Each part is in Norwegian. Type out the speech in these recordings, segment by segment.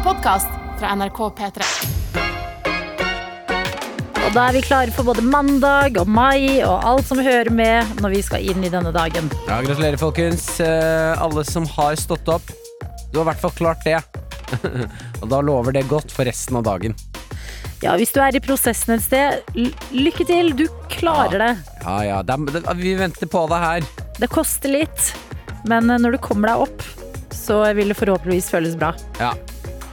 en podkast fra NRK P3. Og da er vi klare for både mandag og mai og alt som hører med når vi skal inn i denne dagen. Ja, gratulerer, folkens. Eh, alle som har stått opp. Du har i hvert fall klart det. og da lover det godt for resten av dagen. Ja, hvis du er i prosessen et sted, lykke til. Du klarer det. Ja, ja. Det er, det, vi venter på deg her. Det koster litt, men når du kommer deg opp, så vil det forhåpentligvis føles bra. Ja.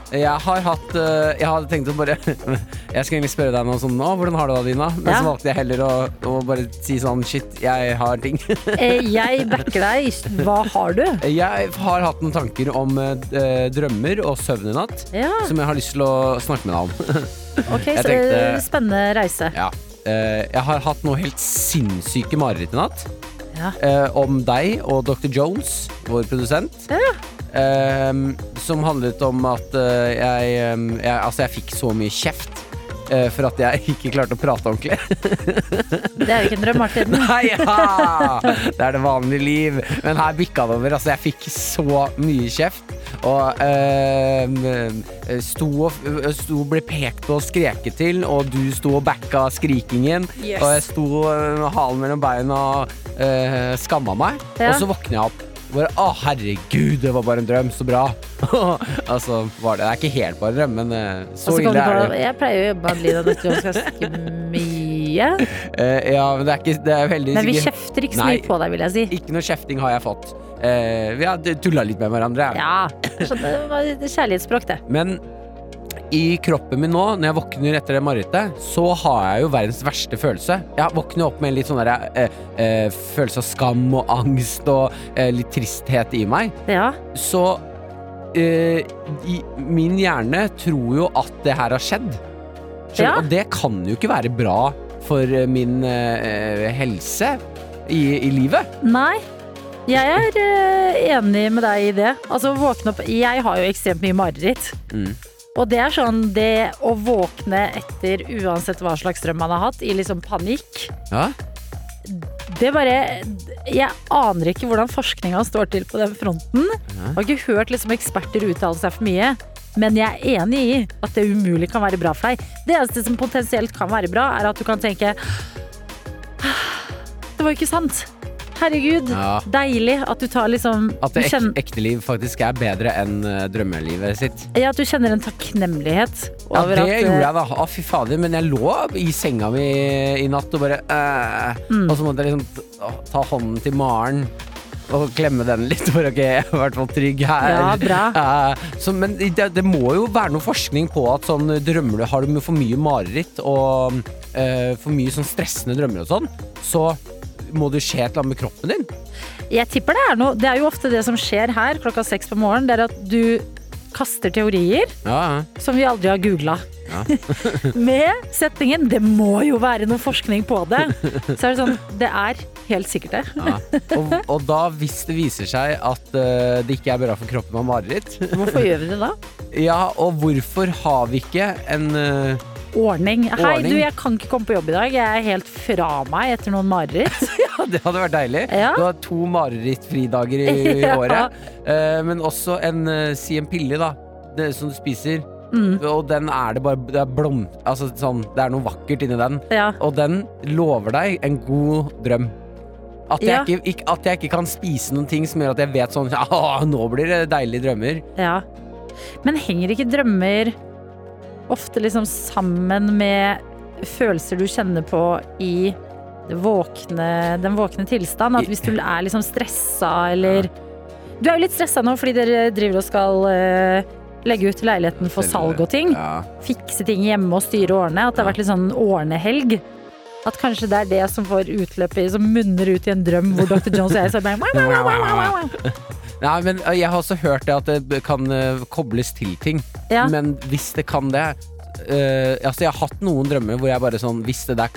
Jeg har hatt eh, Jeg hadde tenkt å bare Jeg skulle egentlig spørre deg noe sånn Å, hvordan har du det, Dina? Men Ja. så valgte jeg heller å, å bare si sånn Shit, jeg har ting. Eh, Jeg backer deg. Hva har du? Jeg har hatt noen tanker om eh, drømmer og søvn i natt. Ja, Som jeg har lyst til å snakke med deg om. ok, så tenkte- spennende reise. Ja. Jeg har hatt noe helt sinnssyke mareritt i natt. Ja. om deg og Dr. Jones, vår produsent. Ja. Ehm, som handlet om at eh, jeg, em, jeg Altså, jeg fikk så mye kjeft eh, for at jeg ikke klarte å prate ordentlig. Det er jo ikke en drøm, Martin. Nei, ja! Det er det vanlige liv. Men her bikka det over. Altså, jeg fikk så mye kjeft. Og ehm, eh, sto og sto ble pekt på og skreket til, og du sto og backa skrikingen. Yes. Og jeg sto med halen mellom beina og øh, skamma meg. Ja. Og så våkner jeg opp. Bare, å herregud, det var bare en drøm, så bra. altså, var det, det er ikke helt bare en drøm, men eh, så altså, ille er det. jeg pleier å jobbe med Døtre Jones ganske mye. Uh, ja, men det er, ikke, det er veldig, Men vi ikke, kjefter ikke så mye på deg, vil jeg si. ikke noe kjefting har jeg fått. Uh, vi har tulla litt med hverandre. Ja, skjønner, det var kjærlighetsspråk, det. Men i kroppen min nå, når jeg våkner etter det marerittet, så har jeg jo verdens verste følelse. Jeg våkner opp med en litt sånn der, eh, eh, følelse av skam og angst og eh, litt tristhet i meg. Ja, Så eh, i, min hjerne tror jo at det her har skjedd. Ja. Og det kan jo ikke være bra for eh, min eh, helse i, i livet. Nei. Jeg er enig med deg i det. Altså, våkne opp Jeg har jo ekstremt mye mareritt. Mm. Og det er sånn det å våkne etter uansett hva slags drøm man har hatt, i liksom panikk Ja? Det bare Jeg aner ikke hvordan forskninga står til på den fronten. Jeg har ikke hørt liksom eksperter uttale seg for mye. Men jeg er enig i at det umulig kan være bra for deg. Det eneste som potensielt kan være bra, er at du kan tenke «Ah, Det var jo ikke sant. Herregud, Ja. deilig at du tar liksom At det ek kjenner, ekte liv faktisk er bedre enn eh, drømmelivet sitt. ja, at du kjenner en takknemlighet Ja, over det at gjorde eh, jeg da. Å, fy fader. Men jeg lå i senga mi i natt og bare øh, Mm. Og så måtte jeg liksom ta hånden til Maren og klemme den litt, for ok, jeg er i hvert fall trygg her. Ja, bra. Uh, så, men det, det må jo være noe forskning på at sånn drømmer du Har du for mye mareritt og uh, for mye sånn stressende drømmer og sånn, så må det skje et eller annet med kroppen din. Jeg tipper det er noe Det er jo ofte det som skjer her klokka seks på morgenen. Det er at du kaster teorier Ja, ja. som vi aldri har googla. Ja. Med setningen 'det må jo være noe forskning på det', så er det sånn Det er helt sikkert det. Ja. Og, og da, hvis det viser seg at uh, det ikke er bra for kroppen å ha mareritt, Hvorfor gjør vi det da? ja, og hvorfor har vi ikke en eh, Ordning. Hei, Ordning. du, jeg kan ikke komme på jobb i dag. Jeg er helt fra meg etter noen mareritt. Ja, det hadde vært deilig. Ja. Du har to marerittfridager i, i Ja. året. Eh, men også en, uh, si en pille, da. Det, som du spiser. Mm. Og den er det bare Det er blom... Altså sånn, det er noe vakkert inni den. Ja. Og den lover deg en god drøm. At jeg, Ja. ikke, ikke, at jeg ikke kan spise noen ting som gjør at jeg vet sånn Nå blir det deilige drømmer. ja. Men henger ikke drømmer ofte liksom sammen med følelser du kjenner på i det våkne, den våkne tilstand? At hvis du er liksom stressa eller Du er jo litt stressa nå fordi dere driver og skal uh, legge ut leiligheten for salg og ting. Fikse ting hjemme og styre årene. At det har vært litt sånn ordnehelg. At kanskje det er det som får utløpet som munner ut i en drøm hvor Dr. Jones og jeg wow. Nei, men øh, jeg har også hørt det at det kan øh, kobles til ting. Ja. Men hvis det kan det uh, Altså, jeg har hatt noen drømmer hvor jeg bare sånn Hvis det der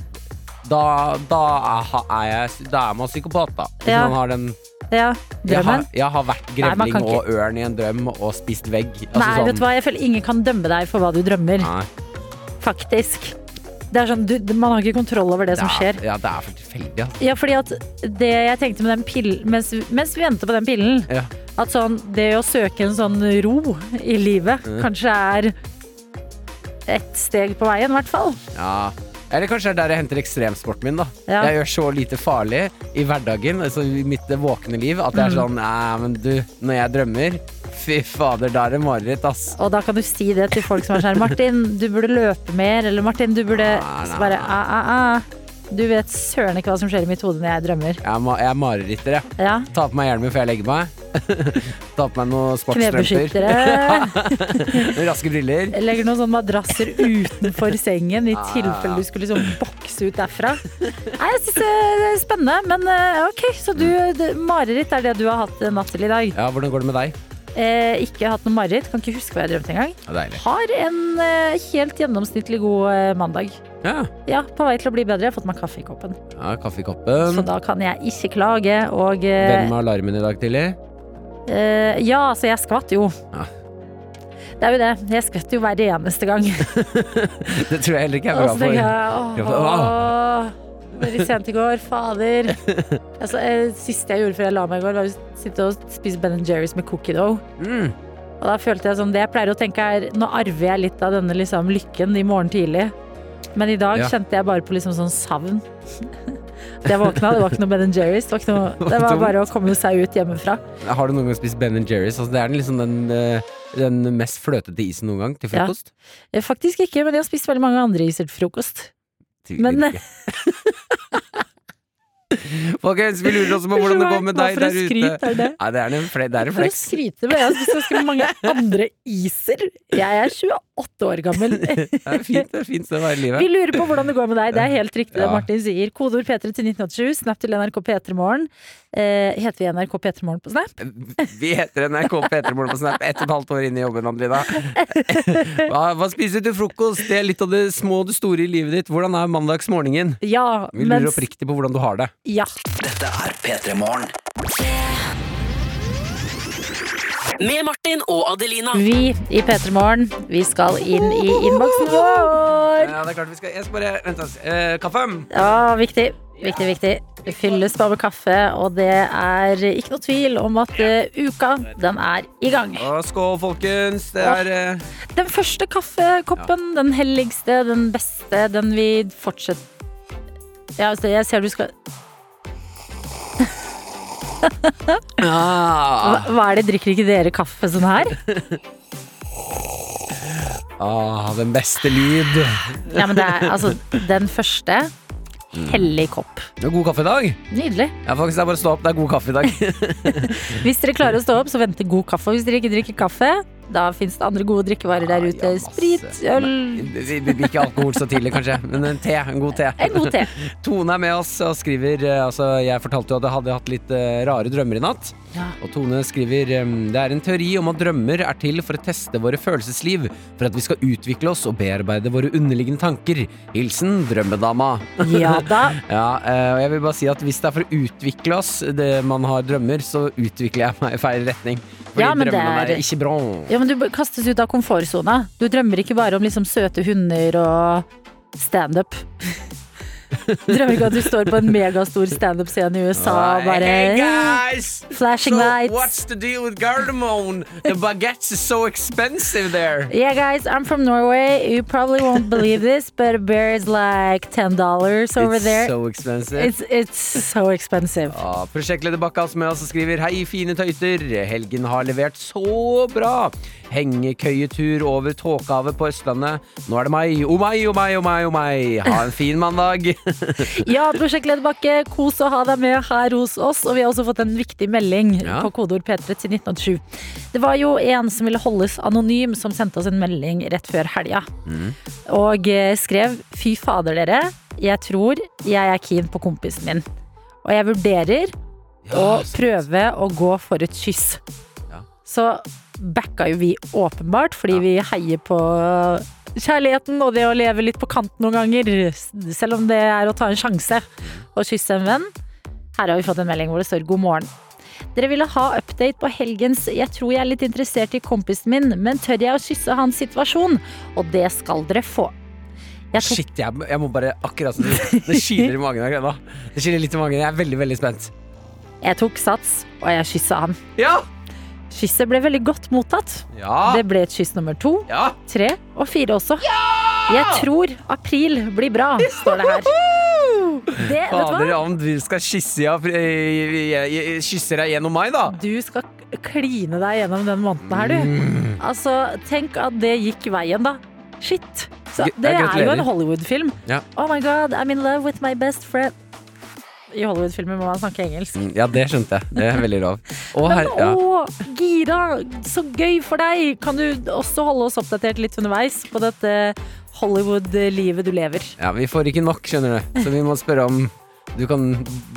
Da, da, er, jeg Da er man psykopat, da. Hvis Ja. man har den Ja, jeg har, jeg har vært grevling Nei, og ørn i en drøm og spist vegg. Altså, Nei, vet du hva, jeg føler ingen kan dømme deg for hva du drømmer. Nei. Faktisk. Det er sånn, du, man har ikke kontroll over det som Ja, skjer. Ja, det er for tilfeldig, altså. Ja, fordi at det jeg tenkte med den pillen mens, mens vi venter på den pillen, Ja. At sånn, det å søke en sånn ro i livet kanskje er ett steg på veien, i hvert fall. Ja. Eller kanskje det er der jeg henter ekstremsporten min, da. Ja. Jeg gjør så lite farlig i hverdagen, altså i mitt våkne liv, at jeg er Mm. sånn Nei, men du, når jeg drømmer Fy fader, da er det mareritt, ass. Og da kan du si det til folk som er sånn Martin, du burde løpe mer. Eller Martin, du burde Nei, nei, bare ah, ah, ah. Du vet søren ikke hva som skjer i mitt hode når jeg drømmer. Jeg ma jeg er mareritter, jeg. Ja. Ta på meg hjelmen før jeg legger meg. Ta på meg noen sportsstrømper. Raske briller. Legger noen sånne madrasser utenfor sengen i Ah, tilfelle du skulle liksom bokse ut derfra. Nei, jeg syns det er spennende, men eh, ok. Så du, mareritt er det du har hatt natt til i dag. Ja, hvordan går det med deg? Eh, ikke hatt noe mareritt, kan ikke huske hva jeg drømte engang. Ja, deilig. Har en eh, helt gjennomsnittlig god eh, mandag. Ja, Ja, på vei til å bli bedre. Jeg har fått meg kaffe i koppen. ja kaffe i koppen. Så da kan jeg ikke klage. Og eh, Venn med alarmen i dag tidlig. Eh, ja, så jeg skvatt jo. Ja. Det er jo det. Jeg skvetter jo hver eneste gang. Det tror jeg heller ikke er bra for. jeg åh, veldig sent i går. Fader. Altså, det siste jeg gjorde før jeg la meg i går, var å sitte og spise Ben Jerry's med cookie dough. Mm. Og da følte jeg sånn, det jeg pleier å tenke er Nå arver jeg litt av denne liksom, lykken i morgen tidlig. Men i dag Ja. kjente jeg bare på liksom sånn savn. Jeg våkna, det var ikke noe Ben Jerry's. Det var, noe, det var bare å komme seg ut hjemmefra. Har du noen gang spist Ben Jerry's? Altså, det er den, liksom den, eh, den mest fløtete isen noen gang til frokost. Ja. Faktisk ikke, men jeg har spist veldig mange andre iser til frokost. Men-. Folkens, vi lurer også på hvordan det går med deg der ute. det? Nei, det er en, fle det er en For å skryte med, jeg har spist ganske mange andre iser. Jeg er 28 år gammel. Det er fint, det er fint å være i Vi lurer på hvordan det går med deg. Det er helt riktig det Ja. Martin sier. Kodeord P3 til 1987, snap til NRK P3morgen. Eh, heter vi NRK P3morgen på Snap? Vi heter NRK P3morgen på Snap, ett og et halvt år inn i jobben, Adelina. Hva, hva spiser du til frokost? Det er litt av det små og det store i livet ditt. Hvordan er mandagsmorgenen? Ja, Vi lurer mens oppriktig på hvordan du har det. Ja. Dette er P3 Morgen. Med Martin og Adelina. Vi i P3 Morgen, vi skal inn i innboksen vår. Ja, det er klart vi skal Jeg skal bare Vent, oss. Eh, kaffe? Ja, viktig. Viktig, viktig. Det fylles bare med kaffe, og det er ikke noe tvil om at uh, uka, den er i gang. Og skål, folkens. Det er uh... Den første kaffekoppen, den helligste, den beste, den vi fortsetter Ja, altså, jeg ser du skal hva, hva er det, drikker ikke dere kaffe sånn her? ah, Den beste lyd. Ja, men det er altså den første. Hellig kopp. Det er god kaffe i dag. Nydelig. Ja, faktisk, det er bare å stå opp. Det er god kaffe i dag. Hvis dere klarer å stå opp, så venter god kaffe. Og hvis dere ikke drikker kaffe, da fins det andre gode drikkevarer der ute. Ja. Sprit, øl Vi- vi- Ikke alkohol så tidlig, kanskje, men en te. En god te. En god te. Tone er med oss og skriver eh, Altså, jeg fortalte jo at jeg hadde hatt litt eh, rare drømmer i natt. Ja. Og Tone skriver Det er en teori om at drømmer er til for å teste våre følelsesliv, for at vi skal utvikle oss og bearbeide våre underliggende tanker. Hilsen drømmedama. Ja da. Ja, eh, og jeg vil bare si at hvis det er for å utvikle oss, det man har drømmer, så utvikler jeg meg i feil retning. Fordi Ja, men det drømmene er- er ikke bra. Ja, men du kastes ut av komfortsona. Du drømmer ikke bare om liksom søte hunder og standup. Drømmer ikke at du står på en megastor standup-scene i USA og bare Hey guys! Flashing so lights. what's the deal with Gardermoen? The baguettes are so expensive there. Yeah, guys, I'm from Norway. You probably won't believe this, but a bear is like ten dollars over It's there. so expensive. It's it's so expensive. Ja, prosjektleder Bakkas med oss og skriver Hei, fine tøyter. Helgen har levert så bra. Hengekøyetur over Tåkehavet på Østlandet. Nå er det meg. O meg, o meg, o meg, o meg. Ha en fin mandag. Ja, Prosjekt Bakke, kos å ha deg med her hos oss. Og vi har også fått en viktig melding Ja. på kodeord P3 til 1987. Det var jo en som ville holdes anonym, som sendte oss en melding rett før helga. Og eh, skrev Fy fader, dere. Jeg tror jeg er keen på kompisen min. Og jeg vurderer å prøve å gå for et kyss. Ja. Så backa jo vi åpenbart, fordi vi heier på kjærligheten og det å leve litt på kant noen ganger. Selv om det er å ta en sjanse og kysse en venn. Her har vi fått en melding hvor det står 'God morgen'. Dere ville ha update på helgens 'Jeg tror jeg er litt interessert i kompisen min', men tør jeg å kysse hans situasjon? Og det skal dere få. Jeg tok Shit, jeg, jeg må bare akkurat sånn Det kiler i magen akkurat nå. Det kiler litt i magen. Jeg er veldig, veldig spent. Jeg tok sats, og jeg kyssa han. Ja! Kysset ble veldig godt mottatt. Ja. Det ble et kyss nummer to, ja. tre og fire også. Jeg tror april blir bra, står det her. Det, Fader, om du skal kysse, ja, kysse deg gjennom meg, da. Du skal kline deg gjennom den måneden her, du. Mm. Altså, tenk at det gikk veien, da. Shit. Så, det er jo en Hollywood-film. Ja. Oh my god, I'm in love with my best friend. I Hollywood-filmer må man snakke engelsk. Mm, Ja, det skjønte jeg. Det er veldig lov. Men her, ja. å, Gira, så gøy for deg! Kan du også holde oss oppdatert litt underveis på dette Hollywood-livet du lever? ja, vi får ikke nok, skjønner du. Så vi må spørre om du kan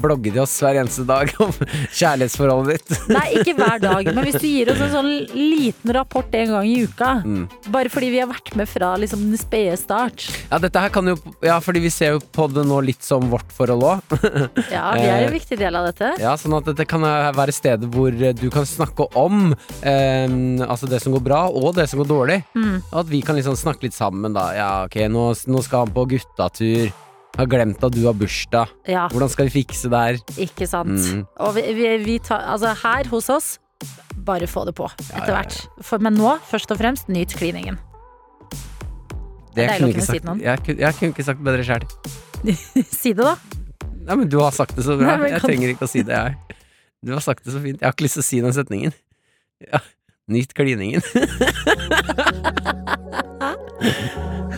blogge til oss hver eneste dag om kjærlighetsforholdet ditt. Nei, ikke hver dag, men hvis du gir oss en sånn liten rapport en gang i uka. Mm. Bare fordi vi har vært med fra liksom den spede start. Ja, dette her kan jo Ja, fordi vi ser jo på det nå litt som vårt forhold òg. Ja, vi er en viktig del av dette. Ja, sånn at dette kan være stedet hvor du kan snakke om eh, altså det som går bra, og det som går dårlig. Mm. Og at vi kan liksom snakke litt sammen, da. Ja, ok, nå, nå skal han på guttatur. Har glemt at du har bursdag. Ja, Hvordan skal vi fikse det her? ikke sant. Mm. Og vi, vi, vi tar Altså, her hos oss, bare få det på etter hvert. For, men nå, først og fremst, nyt kliningen. Det jeg, kunne sagt, jeg, kunne- jeg kunne ikke sagt bedre sjæl. Si det, da. Nei, men du har sagt det så bra. Nei, kan... Jeg trenger ikke å si det, jeg. Du har sagt det så fint. Jeg har ikke lyst til å si den setningen. Ja. Nyt kliningen.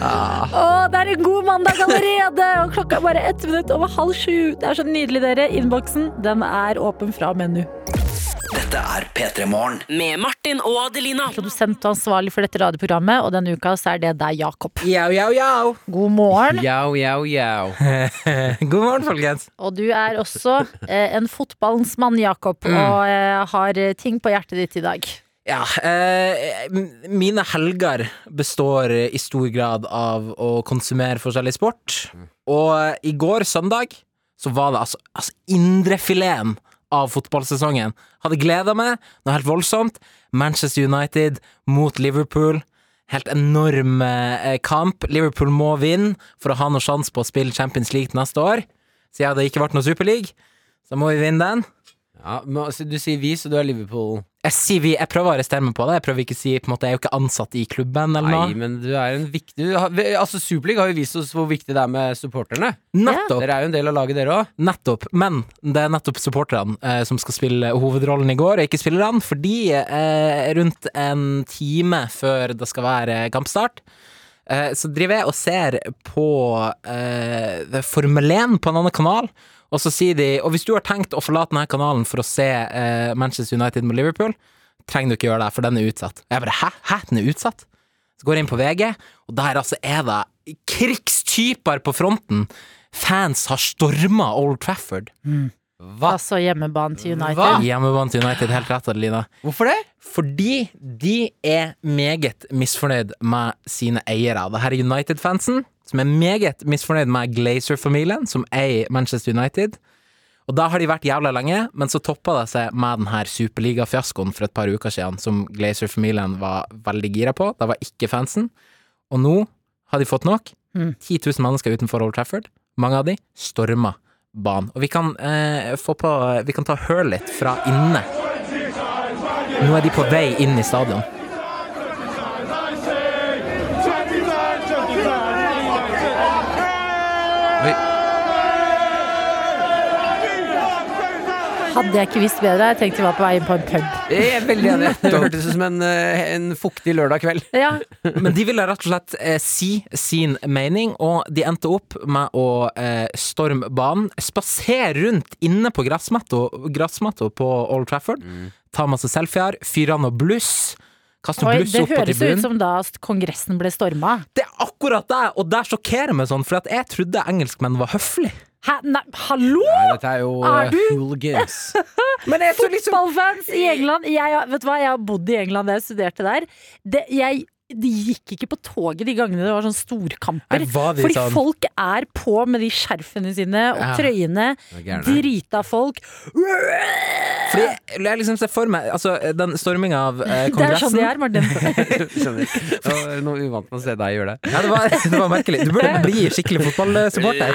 ah. Å, det er en god mandag allerede! Og klokka er bare ett minutt over halv sju. Det er så nydelig, dere. Innboksen den er åpen fra menu. Dette er P3 Morgen. Med Martin og Adelina. Produsent og ansvarlig for dette radioprogrammet, og denne uka så er det deg, Jakob. Yo, yo, yo. God morgen. Yo, yo, yo. God morgen, folkens. Og du er også eh, en fotballens mann, Jakob, Mm. og eh, har ting på hjertet ditt i dag. Ja, eh, mine helger består i stor grad av å konsumere forskjellig sport. Og eh, i går, søndag, så var det altså, altså indrefileten av fotballsesongen. Hadde gleda meg noe helt voldsomt. Manchester United mot Liverpool. Helt enorm eh, kamp. Liverpool må vinne for å ha noe sjanse på å spille Champions League neste år. Siden det ikke ble noe Superleague. Så må vi vinne den. Ja, men, altså, du sier vi, så du er Liverpool. Jeg, sier vi, jeg prøver å arrestere meg på det. Jeg prøver ikke å si på en måte, Jeg er jo ikke ansatt i klubben eller Nei, men du er en viktig du har, Altså, Superliga har jo vist oss hvor viktig det er med supporterne. Nettopp. Dere er jo en del av laget, dere òg. nettopp. Men det er nettopp supporterne eh, som skal spille hovedrollen i går, og ikke spillerne. Fordi eh, rundt en time før det skal være kampstart, eh, så driver jeg og ser på eh, Formel 1 på en annen kanal. Og så sier de Og hvis du har tenkt å forlate denne kanalen for å se eh, Manchester United mot Liverpool, trenger du ikke gjøre det, for den er utsatt. Og jeg bare hæ? Hæ, den er utsatt? Så går jeg inn på VG, og der altså er det krigstyper på fronten. Fans har storma Old Trafford. Hva? Altså hjemmebanen til United. Hva? Hjemmebanen til United, helt rett, Adelina. Hvorfor det? Fordi de er meget misfornøyd med sine eiere. Det her er United-fansen, som er meget misfornøyd med Glazer-familien, som eier Manchester United. Og da har de vært jævla lenge, men så toppa det seg med den her superligafiaskoen for et par uker siden, som Glazer-familien var veldig gira på. Det var ikke fansen. Og nå har de fått nok. Mm. 10 000 mennesker utenfor Old Trafford. Mange av de storma banen. Og vi kan eh, få på Vi kan ta hør litt fra inne. Nå er de på vei inn i stadion. Oi. Hadde jeg ikke visst bedre, jeg tenkte jeg var på vei inn på en pub. Jeg er veldig enig. Det hørtes ut som en, eh, en fuktig lørdag kveld. Ja, Men de ville rett og slett eh, si sin mening, og de endte opp med å eh, storme banen. Spasere rundt inne på gressmatta på Old Trafford. Ta masse selfier, fyre av noe bluss. Kaste Oi, bluss det opp på høres ut som da Kongressen ble storma. Det er akkurat det, og det sjokkerer meg sånn, for at jeg trodde engelskmenn var høflige. Hæ, nei, hallo! Nei, dette er jo Er eh, du? hooligans. Men jeg tror liksom Fotballfans i England. Jeg, vet du hva, jeg har bodd i England da jeg studerte der. Det, jeg, de gikk ikke på toget de gangene det var sånn storkamper. Nei, var Fordi sånn- folk er på med de skjerfene sine og Ja. trøyene. Drita folk. Fordi jeg, liksom ser for meg Altså, den storminga av eh, Det er sånn Kongressen de er, Martin. Skjønner. Det var noe uvant med å se deg gjøre det. Ja, det var, det var merkelig. Du burde bli skikkelig fotballsupporter.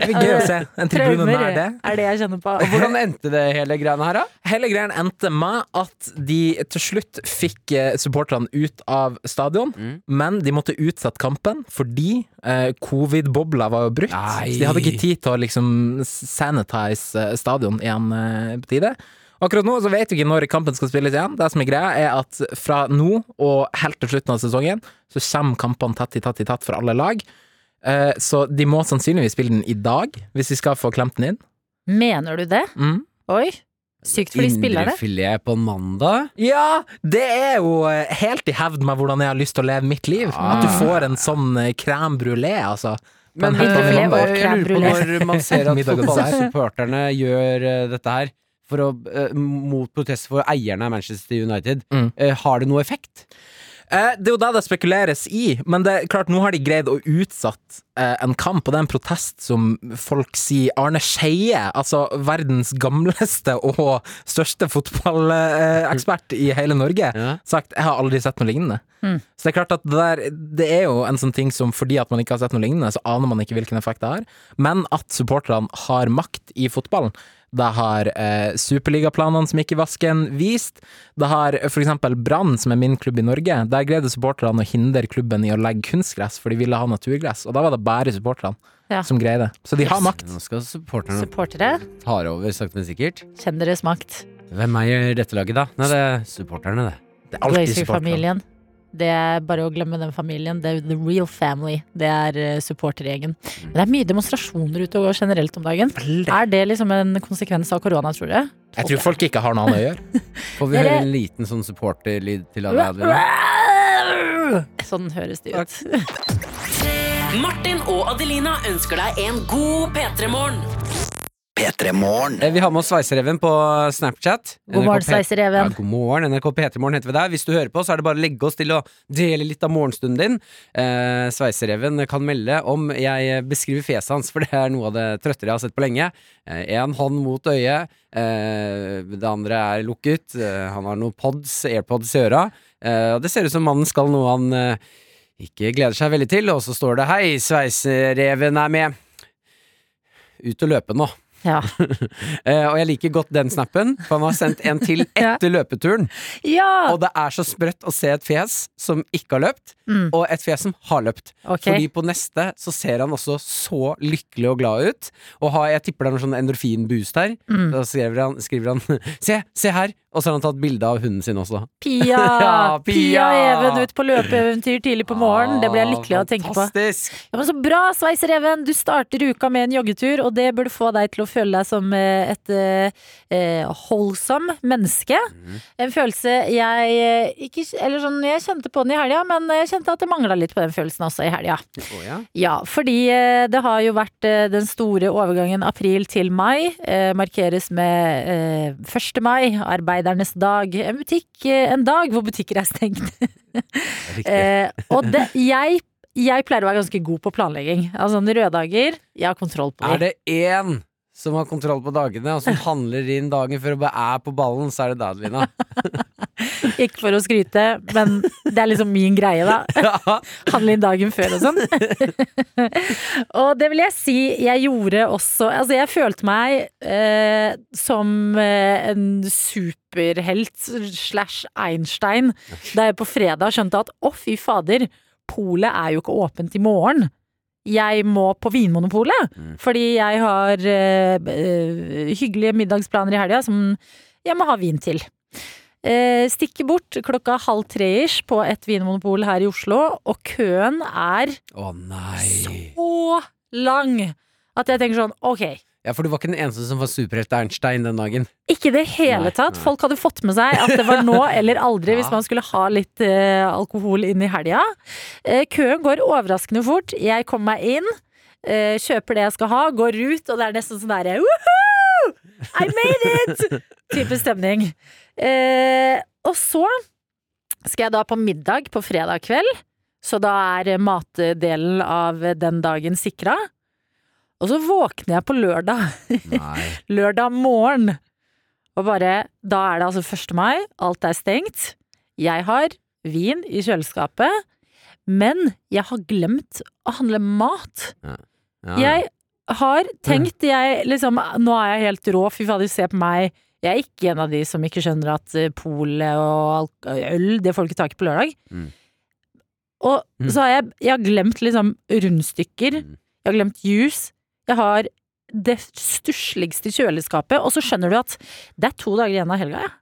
Det blir gøy å se. En tribune nær det. er det jeg kjenner på. Hvordan endte det hele greiene her, da? Hele greien endte med at de til slutt fikk eh, supporterne ut av stadion, Mm. men de måtte utsette kampen fordi eh, covid-bobla var jo brutt. Nei. Så de hadde ikke tid til å liksom sanitize eh, stadion igjen eh, på tide. Akkurat nå så vet vi ikke når kampen skal spilles igjen. Det som er greia, er at fra nå og helt til slutten av sesongen, så kommer kampene tett i tett i tett for alle lag. Eh, så de må sannsynligvis spille den i dag, hvis de skal få klemt den inn. Mener du det? Mm. Oi. Sykt for de spiller det. Indrefilet på mandag? Ja, det er jo helt i hevd med hvordan jeg har lyst til å leve mitt liv. At du får en sånn eh, crème brulé, altså. Men jeg lurer på når man ser at fotballsupporterne gjør eh, dette her for å, mot protest for eierne av Manchester United, Mm. har det noe effekt? Eh, det er jo det det spekuleres i, men det er klart, nå har de greid å utsatt eh, en kamp, og det er en protest som folk sier Arne Skeie, altså verdens gamleste og største fotballekspert i hele Norge, Ja. sagt 'jeg har aldri sett noe lignende'. Mm. Så det er klart at det, der, det er jo en sånn ting som fordi at man ikke har sett noe lignende, så aner man ikke hvilken effekt det har. Men at supporterne har makt i fotballen, det har eh, superligaplanene som gikk i vasken vist. Det har for eksempel Brann, som er min klubb i Norge. Der greide supporterne å hindre klubben i å legge kunstgress, for de ville ha naturgress. Og da var det bare supporterne Ja. som greide. Så de har makt. Nå skal supporterne Supportere, ta over, sakte, men sikkert. kjenn deres makt. Hvem eier dette laget, da? Nei, det er supporterne, det. Det er alltid supporterne. Det er bare å glemme den familien. Det er the real family. Det er eh, supportergjengen. Men det er mye demonstrasjoner ute og går generelt om dagen. Er det liksom en konsekvens av korona, tror du? Jeg tror folk ikke har noe annet å gjøre. Får vi høre en liten sånn supporterlyd til alle Adeline? Sånn høres det ut. Martin og Adelina ønsker deg en god P3-morgen. P3 Morgen. Eh, Vi har med oss Sveisereven på Snapchat. God morgen, Sveisereven. Ja, god morgen. NRK P3morgen heter vi der. Hvis du hører på, så er det bare å legge oss til å dele litt av morgenstunden din. Eh, Sveisereven kan melde om jeg beskriver fjeset hans, for det er noe av det trøttere jeg har sett på lenge. Én hånd mot øyet, eh, det andre er lukket. Eh, han har noen pods, airpods i øra. Eh, og det ser ut som mannen skal noe han eh, ikke gleder seg veldig til, og så står det 'Hei, Sveisereven er med'. Ut og løpe nå. Ja. Eh, og jeg liker godt den snappen, for han har sendt en til Ja. etter løpeturen. ja! Og det er så sprøtt å se et fjes som ikke har løpt, Mm. og et fjes som har løpt. Okay. Fordi på neste så ser han også så lykkelig og glad ut. Og har, jeg tipper det er noe sånn endorfinboost her. Mm. Da skriver han, skriver han 'se, se her', og så har han tatt bilde av hunden sin også. Pia! Ja, Pia Pia! Even ut på løpeeventyr tidlig på morgenen. Det blir jeg lykkelig av å tenke på. Ja, men Så bra, Sveisereven! Du starter uka med en joggetur, og det burde få deg til å føle deg som eh, et eh, eh, holdsom menneske. Mm. En følelse jeg eh, ikke Eller sånn, jeg kjente på den i helga, men jeg kjente at det mangla litt på den følelsen også i helga. Oh, ja. Ja, fordi det har jo vært den store overgangen april til mai. Eh, markeres med eh, 1. mai, arbeidernes dag. En butikk, en dag hvor butikker er stengt. Eh, og det, jeg, jeg pleier å være ganske god på planlegging. Altså røde dager, jeg har kontroll på Er det én som har kontroll på dagene, og som handler inn dagen før og bare er på ballen, så er det deg, Adelina. Ikke for å skryte, men det er liksom min greie, da. Ja. Handle inn dagen før og sånn. og det vil jeg si jeg gjorde også Altså, jeg følte meg eh, som eh, en superhelt slash Einstein da jeg på fredag skjønte at å, fy fader, polet er jo ikke åpent i morgen. Jeg må på Vinmonopolet, Mm. fordi jeg har eh, hyggelige middagsplaner i helga som jeg må ha vin til. Eh, stikker bort klokka halv tre-ish på et vinmonopol her i Oslo, og køen er Å så lang at jeg tenker sånn, ok. Ja, for du var ikke den eneste som var superhelt Einstein den dagen. Ikke i det hele Nei, tatt. nei. Folk hadde fått med seg at det var nå eller aldri hvis man skulle ha litt eh, alkohol inn i helga. Eh, køen går overraskende fort. Jeg kommer meg inn, eh, kjøper det jeg skal ha, går ut, og det er nesten sånn derre Woohoo! I made it! Type stemning. Eh, og så skal jeg da på middag på fredag kveld, så da er matdelen av den dagen sikra. Og så våkner jeg på lørdag lørdag morgen. Og bare Da er det altså 1. mai, alt er stengt. Jeg har vin i kjøleskapet, men jeg har glemt å handle mat. Ja. Jeg har tenkt jeg liksom Nå er jeg helt rå, fy fader, se på meg. Jeg er ikke en av de som ikke skjønner at eh, polet og øl, det får du ikke tak i på lørdag. Mm. Og Mm. så har jeg, jeg har glemt liksom rundstykker. Mm. Jeg har glemt juice. Jeg har det stussligste kjøleskapet, og så skjønner du at det er to dager igjen av helga, ja.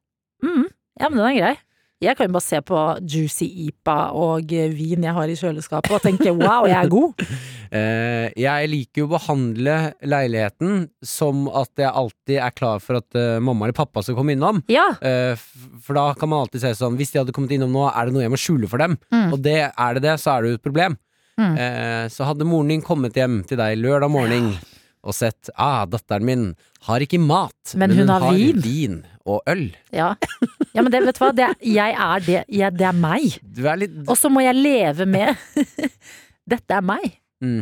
Mm, ja, men den er grei. Jeg kan jo bare se på juicy IPA og eh, vin jeg har i kjøleskapet og tenke wow, jeg er god. Eh, jeg liker jo å behandle leiligheten som at jeg alltid er klar for at eh, mamma eller pappa skal komme innom. Ja. Eh, for da kan man alltid se sånn Hvis de hadde kommet innom nå, er det noe jeg må skjule for dem? Mm. Og det er det det, så er det jo et problem. Mm. Eh, så hadde moren din kommet hjem til deg lørdag morgen og sett ah, datteren min har ikke mat, Men hun har vin." vin og øl. Ja. ja, men det, vet du hva, det, jeg er det, jeg, det er meg. Litt Og så må jeg leve med Dette er meg. mm,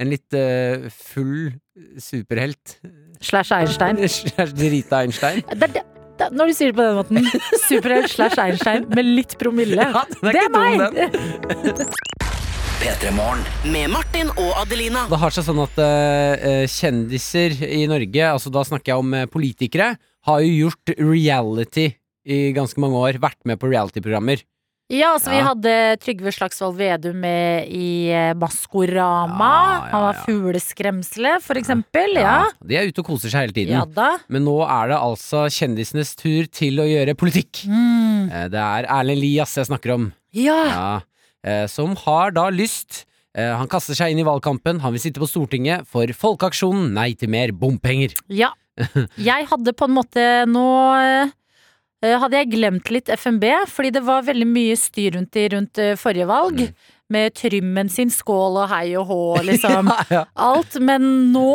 En litt uh, full superhelt. Slash Einstein. Rita Einstein. Det, er det, det, når du sier det på den måten. Superhelt slash Einstein med litt promille. Ja, det er Det er meg! den. P3 Morgen. Med Martin og Adelina. Det har seg sånn at eh, kjendiser i Norge, altså da snakker jeg om eh, politikere, har jo gjort reality i ganske mange år. Vært med på reality-programmer. Ja, altså vi Ja. hadde Trygve Slagsvold Vedum med i eh, Maskorama. Ja, ja, Han var ja. fugleskremselet, for eksempel. Ja. De er ute og koser seg hele tiden. Ja da. Men nå er det altså kjendisenes tur til å gjøre politikk. Mm. Eh, Det er Erlend Lias jeg snakker om. Ja. Ja. Eh, Som har da lyst eh, Han kaster seg inn i valgkampen. Han vil sitte på Stortinget for Folkeaksjonen Nei til mer bompenger. ja. Jeg hadde på en måte nå eh, hadde jeg glemt litt FNB, fordi det var veldig mye styr rundt de rundt forrige valg. Mm. Med trymmen sin, skål og hei og hå, liksom. Ja, ja. Alt. Men nå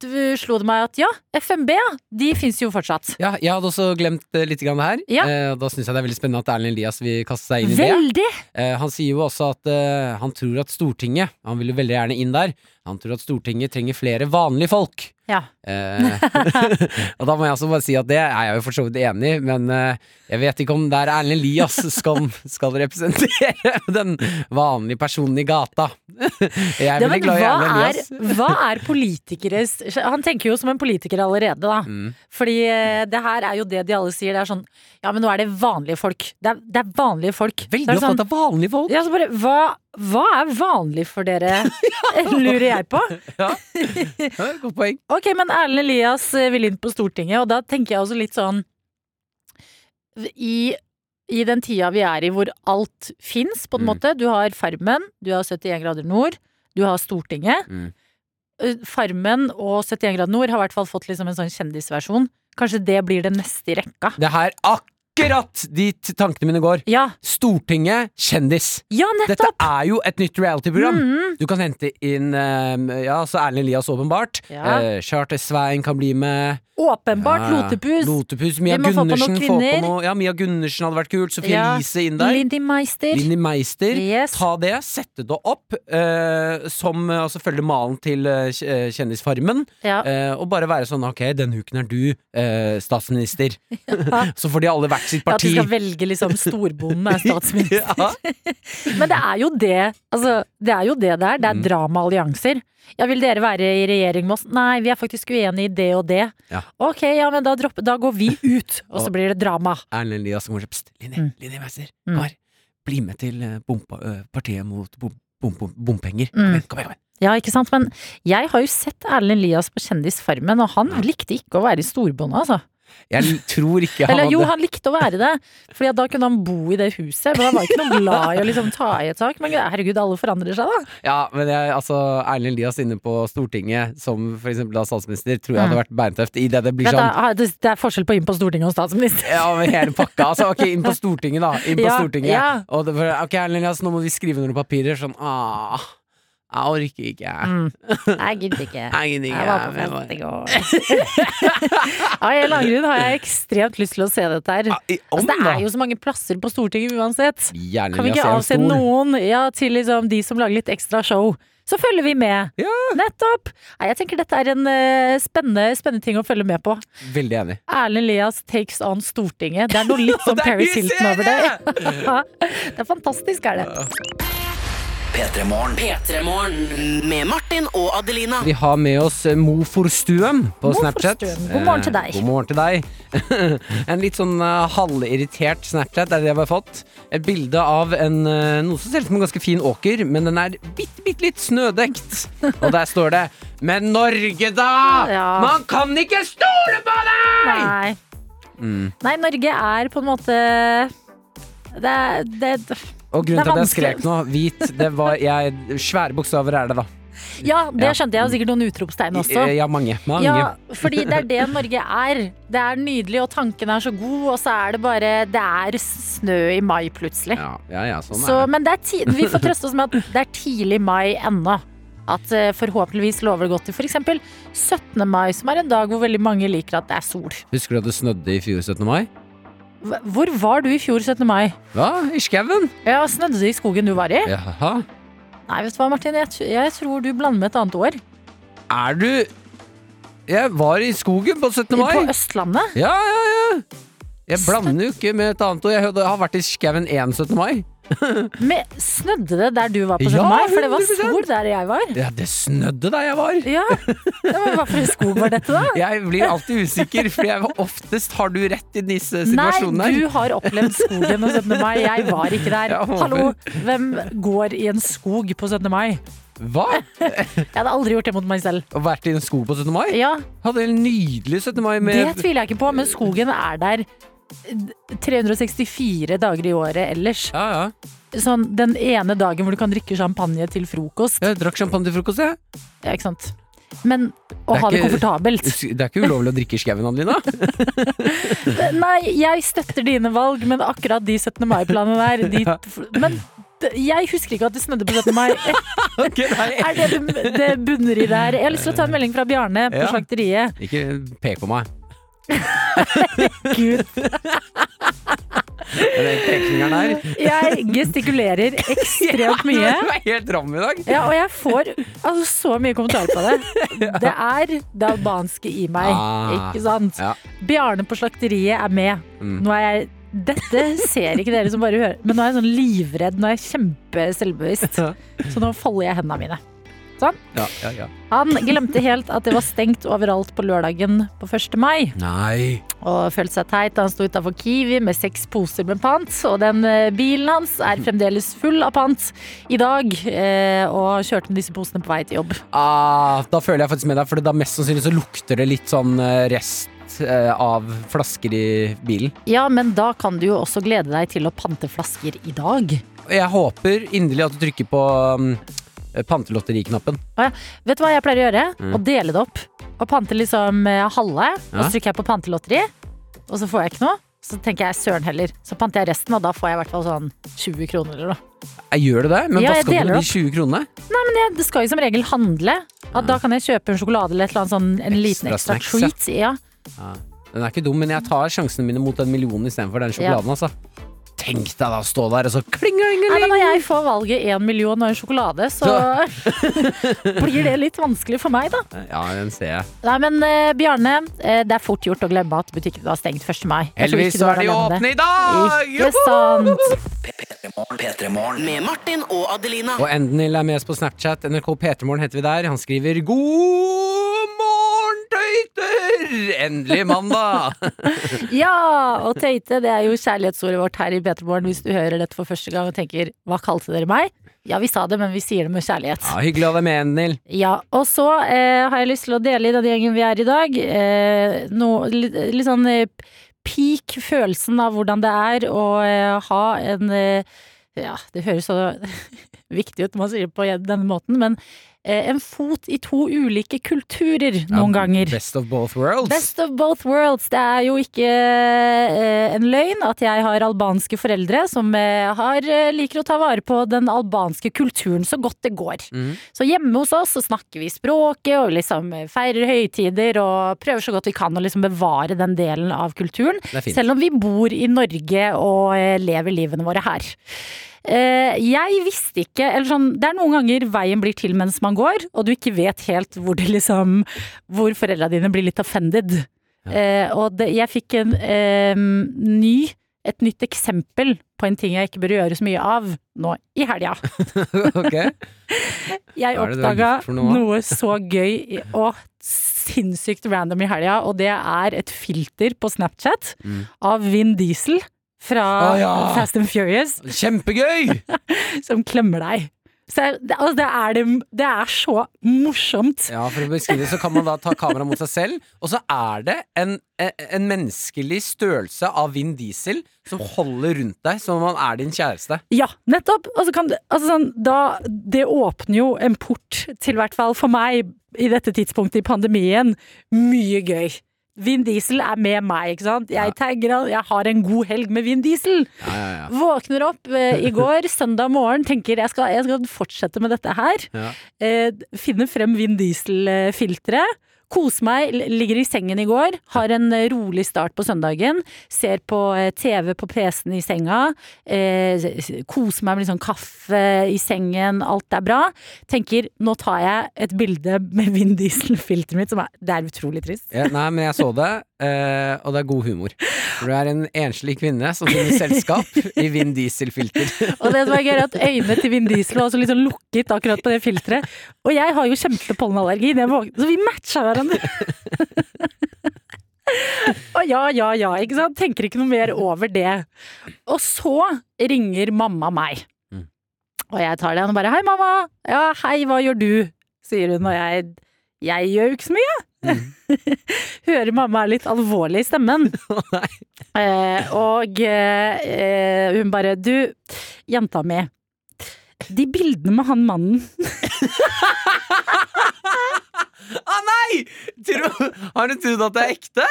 du, slo det meg at ja, FNB, ja, de fins jo fortsatt. Ja, jeg hadde også glemt uh, litt grann det her. Ja. Uh, Da syns jeg det er veldig spennende at Erlend Elias vil kaste seg inn i det. Eh, Han sier jo også at han tror at Stortinget Han vil jo veldig gjerne inn der. Han tror at Stortinget trenger flere vanlige folk. Ja. Eh, og da må jeg også bare si at det er jeg jo for så vidt enig i, men eh, jeg vet ikke om det er Erlend Elias skal, skal representere den vanlige personen i gata. Jeg er veldig glad i Erlend er, Elias. hva er politikeres Han tenker jo som en politiker allerede, da. Mm. Fordi eh, det her er jo det de alle sier. Det er sånn Ja, men nå er det vanlige folk. Det er, det er vanlige folk. Veldig Så at det er av vanlige folk. ja, så bare, hva, hva er vanlig for dere, lurer jeg på. Ja. Ja, Godt poeng. Ok, men Erlend Elias eh, vil inn på Stortinget, og da tenker jeg også litt sånn I, i den tida vi er i hvor alt fins, på en Mm. måte. Du har Farmen, du har 71 grader nord, du har Stortinget. Mm. Eh, Farmen og 71 grader nord har i hvert fall fått liksom en sånn kjendisversjon. Kanskje det blir det neste i rekka. Det her akkurat dit tankene mine går. Ja, Stortinget kjendis. ja Dette er jo et nytt reality-program. Mm. Du kan hente inn eh, Ja, så Erlend Elias, åpenbart. Ja. Eh, Charter Svein kan bli med. Åpenbart Ja, Lotepus. Lotepus. Mia Gundersen. Få på noe. Ja, Mia Gundersen hadde vært kult. Sofie Ja. Elise inn der. Lindy Meister. Lindy Meister. Yes. Ta det, sette det opp uh, som Altså følge malen til uh, Kjendisfarmen. Ja. eh, og bare være sånn ok, denne uken er du statsminister. Så får de alle hvert sitt parti At de skal velge liksom storbonden er statsminister. Men det er jo det. Altså, det er jo det det er. Det er Mm. dramaallianser. Ja, vil dere være i regjering med oss? Nei, vi er faktisk uenige i det og det. Ja. Ok, ja, men da, dropper, da går vi ut, og så blir det drama. Erlend Elias kommer Pst, Linni, Mm. Linni Meister, Mm. kom. Bli med til eh, bompa, eh, partiet mot bom, bom, bom, bompenger. Kom Mm. igjen, kom igjen, kom igjen. Ja, ikke sant? Men jeg har jo sett Erlend Elias på Kjendisfarmen, og han likte ikke å være i storbonde, altså. Jeg tror ikke han Eller jo, han likte å være det, Fordi da kunne han bo i det huset. Men han var ikke noe glad i å liksom ta i et tak. Men herregud, alle forandrer seg, da. Ja, men jeg, altså Erlend Elias inne på Stortinget som for eksempel da statsminister, tror jeg hadde vært beintøft. I det det blir sånn da, det er forskjell på inn på Stortinget og statsminister. Ja, med hele pakka. Altså, ok, inn på Stortinget, da. Inn på Ja, Stortinget. ja. Det ok, Erlend Elias, nå må vi skrive noen papirer. Sånn, ah, jeg orker ikke. Mm. Jeg gidder ikke. Jeg gidder ikke. Jeg var på fest i går. Av en eller annen grunn har jeg ekstremt lyst til å se dette her. Ah, Altså, det er jo så mange plasser på Stortinget uansett. Gjerne Kan vi ikke avse noen ja, til liksom de som lager litt ekstra show? Så følger vi med. Ja. Nettopp! Nei, jeg tenker dette er en uh, spennende, spennende ting å følge med på. Veldig enig. Erlend Elias takes on Stortinget. Det er noe litt som Paris Hilton over det. det er fantastisk, er det. P3morgen. P3morgen med Martin og Adelina. Vi har med oss Mo Moforstuen på Mo Snapchat. God morgen til Eh, deg. God morgen til deg. en litt sånn eh, halvirritert Snapchat er det jeg har fått. Et bilde av en, eh, noe som ser ut som en ganske fin åker, men den er bitte, bitte litt snødekt. Og der står det Men Norge, da! Ja. Man kan ikke stole på deg! Nei. Mm. Nei, Norge er på en måte Det det, Og grunnen til at jeg skrek nå, hvit, det var jeg, Svære bokstaver er det, da. Ja, det skjønte jeg, og sikkert noen utropstegn også. Ja, mange. mange. Ja, fordi det er det Norge er. Det er nydelig, og tanken er så god, og så er det bare Det er snø i mai plutselig. Ja, ja, ja, sånn Så, er det. men det er vi får trøste oss med at det er tidlig mai ennå. At eh, forhåpentligvis lover det godt til f.eks. 17. mai, som er en dag hvor veldig mange liker at det er sol. Husker du at det snødde i fjor 17. mai? Hvor var du i fjor 17. mai? Hva? I skauen? Ja, Snødde det i skogen du var i? Jaha. Nei, vet du hva, Martin. Jeg, jeg tror du blander med et annet år. Er du Jeg var i skogen på 17. mai. På Østlandet. Ja, ja, ja. Jeg blander jo ikke med et annet år. Jeg har vært i skauen én 17. mai. Med, snødde det der du var på 17. Ja, mai? For det var 100%. sol der jeg var. Ja, det snødde der jeg var. Ja, ja men Hva for skog var dette, da? Jeg blir alltid usikker, for jeg, oftest har du rett i disse Nei, du har opplevd skogen på 17. mai. Jeg var ikke der. Hallo, hvem går i en skog på 17. mai? Hva? Jeg hadde aldri gjort det mot meg selv. Og vært i en skog på 17. mai? Ja, Hadde en nydelig 17. mai med Det tviler jeg ikke på, men skogen er der 364 dager i året ellers. Ja, ja. Sånn den ene dagen hvor du kan drikke champagne til frokost. Jeg drakk champagne til frokost, jeg. Ja, ikke sant. Men å Det ha ha det komfortabelt. Det er ikke ulovlig å drikke i skauen, Adelina. Nei, jeg støtter dine valg, men akkurat de 17. mai-planene der de, Men jeg husker ikke at det snødde på 17. mai. Ok, nei. Er det det det bunner i der? Jeg har lyst til å ta en melding fra Bjarne på Ja. slakteriet. Ikke pek på meg. Gud, Den pekfingeren der. jeg gestikulerer ekstremt mye. Du er helt ram i dag. Ja, og jeg får altså, så mye kommentarer på det. Det er det albanske i meg, Ah. ikke sant? Ja. Bjarne på slakteriet er med. Mm. Nå er jeg dette ser ikke dere som bare hører, men nå er jeg sånn livredd. Nå er jeg kjempeselvbevisst. Så nå folder jeg hendene mine. Ja, ja, ja. Han glemte helt at det var stengt overalt på lørdagen på 1. mai. Nei. Og følte seg teit da han sto utafor Kiwi med seks poser med pant. Og den eh, bilen hans er fremdeles full av pant i dag. eh, Og kjørte med disse posene på vei til jobb. Ah, da føler jeg faktisk med deg, for da mest sannsynlig så lukter det litt sånn eh, rest av flasker i bilen. Ja, men da kan du jo også glede deg til å pante flasker i dag. Jeg håper inderlig at du trykker på um, ja. Vet du hva jeg pleier å gjøre? Mm. Å dele det opp. Og pante liksom eh, halve, og så trykker jeg på pantelotteri. Og så får jeg ikke noe. Så tenker jeg søren heller. Så panter jeg resten, og da får jeg i hvert fall sånn 20 kroner eller noe. Jeg gjør du det? Men Ja, hva skal du med de 20 kronene? Men jeg, det skal jo som regel handle. At da kan jeg kjøpe en sjokolade eller et eller annet sånn, en liten Ekstra ekstra snacks, treat. Ja. Den er ikke dum, men jeg tar sjansene mine mot den millionen istedenfor den Ja. sjokoladen, altså. Tenk deg da å stå der og så Nei, men klingelingeling! når jeg får valget én million og en sjokolade, så blir det litt vanskelig for meg, da. Ja, den ser jeg. Nei, men uh, Bjarne, eh, det er fort gjort å glemme at butikken var stengt 1. mai. Heldigvis så er de det. åpne i dag! Ikke sant? P3morgen. P3morgen. Med Martin og Adelina. Og Endnil er med oss på Snapchat. NRK P3morgen heter vi der. Han skriver 'God morgen, tøyter'! Endelig mandag! Ja, og tøyte, det er jo kjærlighetsordet vårt her i P3morgen hvis du hører dette for første gang og tenker 'hva kalte dere meg'? Ja, vi sa det, men vi sier det med kjærlighet. Ja, hyggelig å være med, Endnil. Ja, og så eh, har jeg lyst til å dele i den gjengen vi er i dag, eh, noe litt, litt sånn eh, peak følelsen av hvordan det er å eh, ha en eh, Ja, det høres så viktig ut når man sier det på denne måten, men en fot i to ulike kulturer noen Ja, ganger. Best of both worlds. Best of both worlds. Det er jo ikke eh, en løgn at jeg har albanske foreldre som eh, har, eh, liker å ta vare på den albanske kulturen så godt det går. Mm. Så hjemme hos oss så snakker vi språket og liksom feirer høytider og prøver så godt vi kan å liksom bevare den delen av kulturen. Selv om vi bor i Norge og eh, lever livene våre her. Eh, jeg visste ikke eller sånn, Det er noen ganger veien blir til mens man går, og du ikke vet helt hvor, det liksom, hvor foreldra dine blir litt offended. Eh, og det, jeg fikk en ny et nytt eksempel på en ting jeg ikke bør gjøre så mye av nå i helga. okay. Jeg oppdaga noe? noe så gøy og sinnssykt random i helga, og det er et filter på Snapchat Mm. av Vin Diesel fra ah, ja. Fast and Furious Kjempegøy! som klemmer deg. Så det, altså, det, er det, det er så morsomt. Ja, For å beskrive det, så kan man da ta kamera mot seg selv, og så er det en, en menneskelig størrelse av Vin Diesel som holder rundt deg som om han er din kjæreste. Ja, nettopp! Altså, kan, altså, sånn, da, det åpner jo en port til, i hvert fall for meg, i dette tidspunktet i pandemien, mye gøy. Vin Diesel er med meg, ikke sant? Jeg tagger han, jeg har en god helg med Vin Diesel. Ja, ja, ja. Våkner opp eh, i går, søndag morgen, tenker jeg skal, jeg skal fortsette med dette her. Ja. Eh, finner frem Vin Diesel-filteret. Koser meg, ligger i sengen i går, har en eh, rolig start på søndagen. Ser på eh, TV på PC-en i senga. Eh, meg med litt sånn kaffe i sengen, alt er bra. Tenker nå tar jeg et bilde med Vin Diesel-filteret mitt, som er, det er utrolig trist. Ja, nei, men jeg så det, eh, og det er god humor. For du er en enslig kvinne som finner selskap i Vin Diesel-filter. Og det som er gøy, er at øynene til Vin Diesel var også litt sånn lukket akkurat på det filteret. Og jeg har jo kjempepollenallergi, så vi matcha hverandre. Og ja, ja, ja, ikke sant. Tenker ikke noe mer over det. Og så ringer mamma meg. Mm. Og jeg tar den og bare 'hei, mamma'. 'Ja, hei, hva gjør du?' sier hun, og jeg jeg gjør jo ikke så mye. Hører mamma er litt alvorlig i stemmen. Eh, og eh, hun bare Du, jenta mi. De bildene med han mannen Å nei! Tro, har du trodd at det er ekte?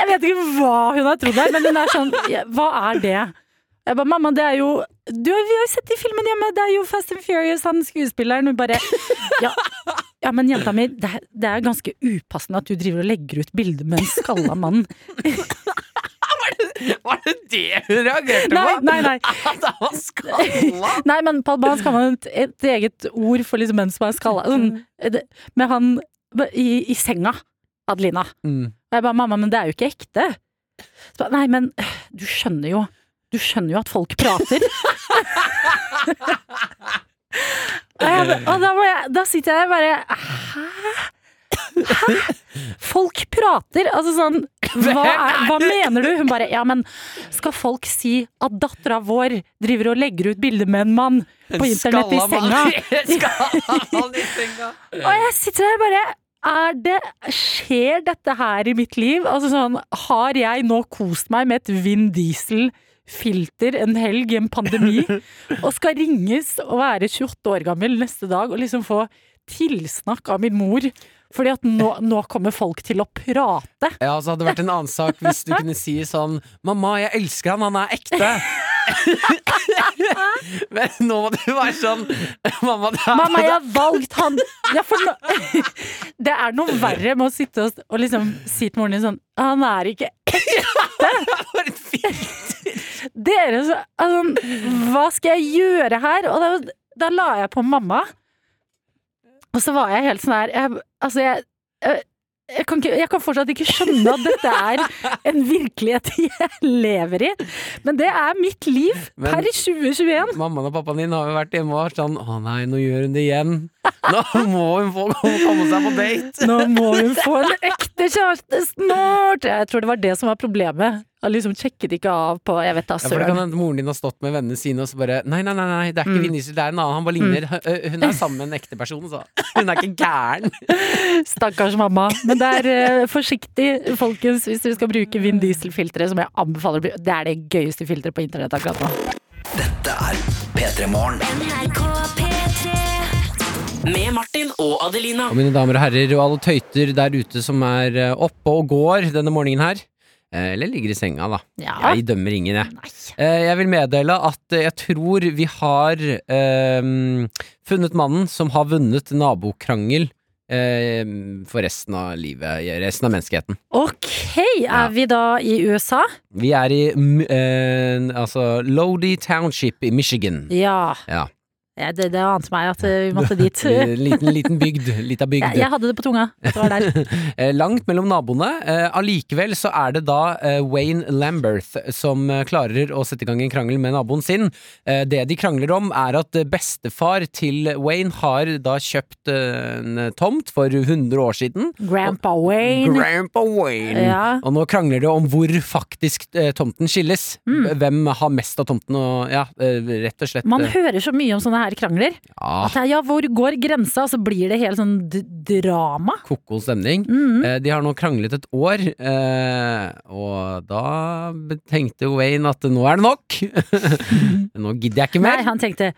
Jeg vet ikke hva hun har trodd men hun er sånn Hva er det? Jeg bare, mamma, det er jo du, Vi har jo sett i filmen hjemme, det er jo Fast and Furious, han skuespilleren. Hun bare Ja, ja men jenta mi, det, er- det er ganske upassende at du driver og legger ut bilder med en skalla mann. Var det det hun reagerte Nei, på? nei, nei. At han var skalla? Nei, men på albansk har man et, et eget ord for liksom menn som er skalla. Sånn, det- med han i, i senga, Adelina. Mm. Og jeg bare 'mamma, men det er jo ikke ekte'. Så, bare, Nei, men du skjønner jo Du skjønner jo at folk prater. Og, jeg, og da, jeg, da sitter jeg bare Hæ? Hæ? Folk prater? Altså sånn hva, er, hva mener du? Hun bare Ja, men skal folk si at dattera vår driver og legger ut bilder med en mann på internett i senga? I senga. Og jeg sitter der bare det, Skjer dette her i mitt liv? Altså sånn, Har jeg nå kost meg med et Vin Diesel-filter en helg i en pandemi, og skal ringes og være 28 år gammel neste dag og liksom få tilsnakk av min mor? Fordi at nå, nå kommer folk til å prate. Ja, så hadde det vært en annen sak hvis du kunne si sånn 'Mamma, jeg elsker han, han er ekte'. Men nå må du være sånn 'Mamma, det er Mamma, jeg har valgt han! Ja, for nå, det er noe verre med å sitte og, og liksom si til moren din sånn Han er ikke for et fint Dere, så, altså, hva skal jeg gjøre her? Og da, da la jeg på mamma. Og så var jeg helt sånn her jeg, Altså, jeg, jeg, jeg, kan ikke, jeg kan fortsatt ikke skjønne at dette er en virkelighet jeg lever i. Men det er mitt liv Men- per 2021. Mammaen og pappaen din har jo vært hjemme og vært sånn 'Å nei, nå gjør hun det igjen'. Nå må hun få komme seg på date. Nå må hun få en ekte kjæreste snart! Jeg tror det var det som var problemet. Han liksom sjekket ikke av på Jeg vet da Ja, for det kan søren. hende moren din har stått med vennene sine og så bare Nei, nei, nei, nei det er ikke Mm. Vinicius, det er en annen. Han bare ligner. Mm. Hun er sammen med en ekte person, så hun er ikke gæren. Stakkars mamma. Men det er uh, forsiktig, folkens, hvis dere skal bruke Vin Diesel-filteret, som jeg anbefaler. Det er det gøyeste filteret på internett akkurat nå. Dette er P3 Morgen. NRK P3 Med Martin og Adelina. Og mine damer og herrer og alle tøyter der ute som er eh, oppe og går denne morgenen her. Eh, Eller ligger i senga, da. Ja. Jeg dømmer ingen, jeg. Eh, Jeg vil meddele at eh, jeg tror vi har eh, funnet mannen som har vunnet nabokrangel eh, for resten av livet, resten av menneskeheten. Ok, Ja. er vi da i USA? Vi er i eh, altså Lodi Township i Michigan. Ja. Ja. Ja, det, det ante meg at eh, vi måtte dit. Liten, liten bygd. Lita bygd. Jeg, jeg hadde det på tunga. Det var der. Eh, Langt mellom naboene. Eh, Allikevel så er det da Wayne Lamberth som klarer å sette i gang en krangel med naboen sin. Eh, Det de krangler om, er at bestefar til Wayne har da kjøpt en tomt for 100 år siden. Grandpa Wayne. Grandpa Wayne. Ja. Og nå krangler det om hvor faktisk tomten skilles. Mm. Hvem har mest av tomten, og ja, rett og slett Man hører så mye om sånne her krangler. ja, At ja, hvor går grensa? Og så blir det hele sånn drama. Koko stemning. Mhm. Eh, De har nå kranglet et år, eh, og da tenkte Wayne at nå er det nok. nå gidder jeg ikke mer. Nei, han tenkte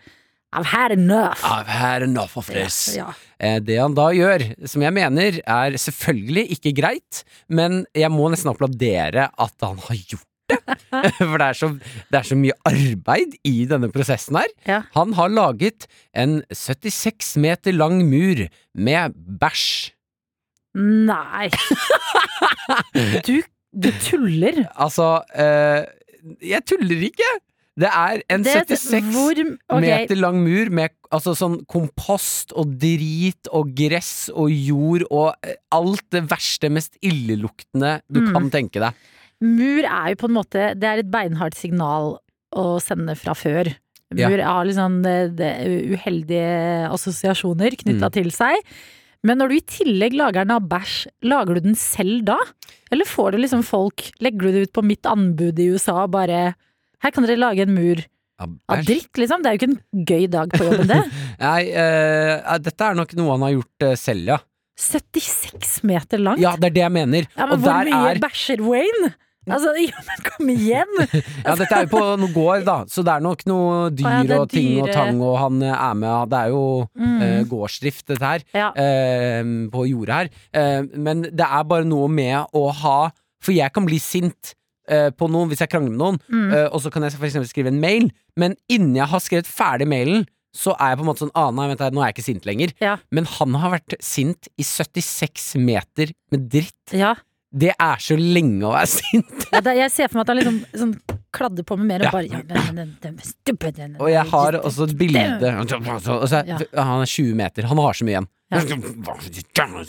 I've had enough. I've had enough of this. Ja. Eh, Det han da gjør, som jeg mener er selvfølgelig ikke greit, men jeg må nesten applaudere at han har gjort det. For det er, så, det er så mye arbeid i denne prosessen her. Ja. Han har laget en 76 meter lang mur med bæsj. Nei. Du, du tuller. Altså, eh, jeg tuller ikke! Det er en Det- 76 hvor, okay. meter lang mur med altså, sånn kompost og drit og gress og jord og eh, alt det verste, mest illeluktende du Mm. kan tenke deg. Mur er jo på en måte Det er et beinhardt signal å sende fra før. Ja. Mur har litt sånn uheldige assosiasjoner knytta Mm. til seg. Men når du i tillegg lager den av bæsj, lager du den selv da? Eller får du liksom folk Legger du det ut på mitt anbud i USA og bare Her kan dere lage en mur Ja, av dritt, liksom. Det er jo ikke en gøy dag på jobben, det. Nei, uh, dette er nok noe han har gjort uh, selv, ja. 76 meter langt. Ja, det er det jeg mener. Ja, men og hvor mye er bæsjer Wayne? Altså, ja, men kom igjen! Ja, dette er jo på noe gård, da, så det er nok noe dyr ja, og ting og tang, og han eh, er med, det er jo Mm. eh, gårdsdrift, dette her. Ja. eh, på jordet her. Eh, men det er bare noe med å ha For jeg kan bli sint eh, på noen hvis jeg krangler med noen, Mm. eh, og så kan jeg eksempel skrive en mail, men innen jeg har skrevet ferdig mailen, så er jeg på en måte sånn ah, nei, vent, nå er jeg ikke sint lenger. Ja. Men han har vært sint i 76 meter med dritt. Ja. Det er så lenge å være sint. Ja, det, jeg ser for meg at han liksom sånn kladder på med mer og bare ja, men, den, den, Og jeg har også et bilde og så, Ja. Han er 20 meter, han har så mye igjen.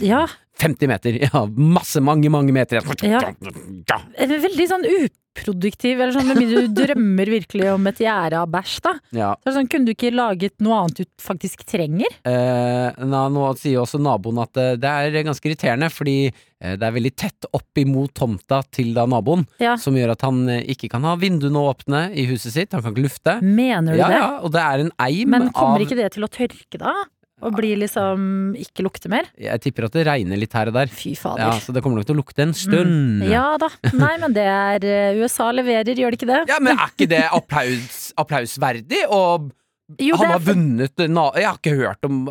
Ja. 50 meter, ja, masse, mange, mange meter igjen. Ja. En Veldig sånn uproduktiv, eller sånn med mindre du drømmer virkelig om et gjerde av bæsj, da. Ja. Så sånn, kunne du ikke laget noe annet du faktisk trenger? Eh, na, nå sier også naboen at eh, det er ganske irriterende, fordi eh, det er veldig tett opp imot tomta til da naboen, Ja. som gjør at han eh, ikke kan ha vinduene åpne i huset sitt, han kan ikke lufte. Mener du Ja, det? ja, og det er en eim Men kommer av ikke det til å tørke da? Og bli liksom ikke lukte mer? Jeg tipper at det regner litt her og der. Fy fader. Ja, så det kommer nok til å lukte en stund. Ja da. Nei, men det er eh, USA leverer, gjør det ikke det? Ja, men er ikke det applaus, applausverdig? Og Jo, han har vunnet Jeg har ikke hørt om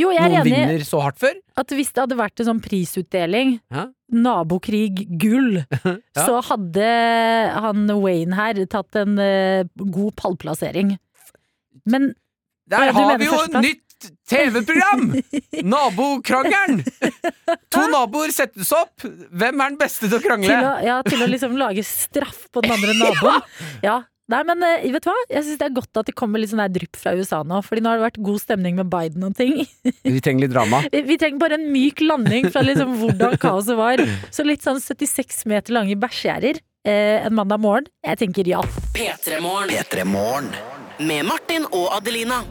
Jo, jeg er noen enig vinner så hardt før. at hvis det hadde vært en sånn prisutdeling, Ja. nabokrig gull, så hadde han Wayne her tatt en eh, god pallplassering. Men Der Ja, du har mener vi jo et førsteplass? nytt TV-program! Nabokrangelen! To naboer settes opp. Hvem er den beste til å krangle? til å, ja, til å liksom lage straff på den andre naboen. Ja. Nei, men eh, vet du hva? Jeg syns det er godt at det kommer litt sånn der drypp fra USA nå. Fordi nå har det vært god stemning med Biden og ting. Vi trenger litt drama. Vi, vi trenger bare en myk landing fra liksom hvordan kaoset var. Så litt sånn 76 meter lange bæsjgjerder eh, en mandag morgen. Jeg tenker ja. P3morgen. P3 Morgen. Med Martin og Adelina.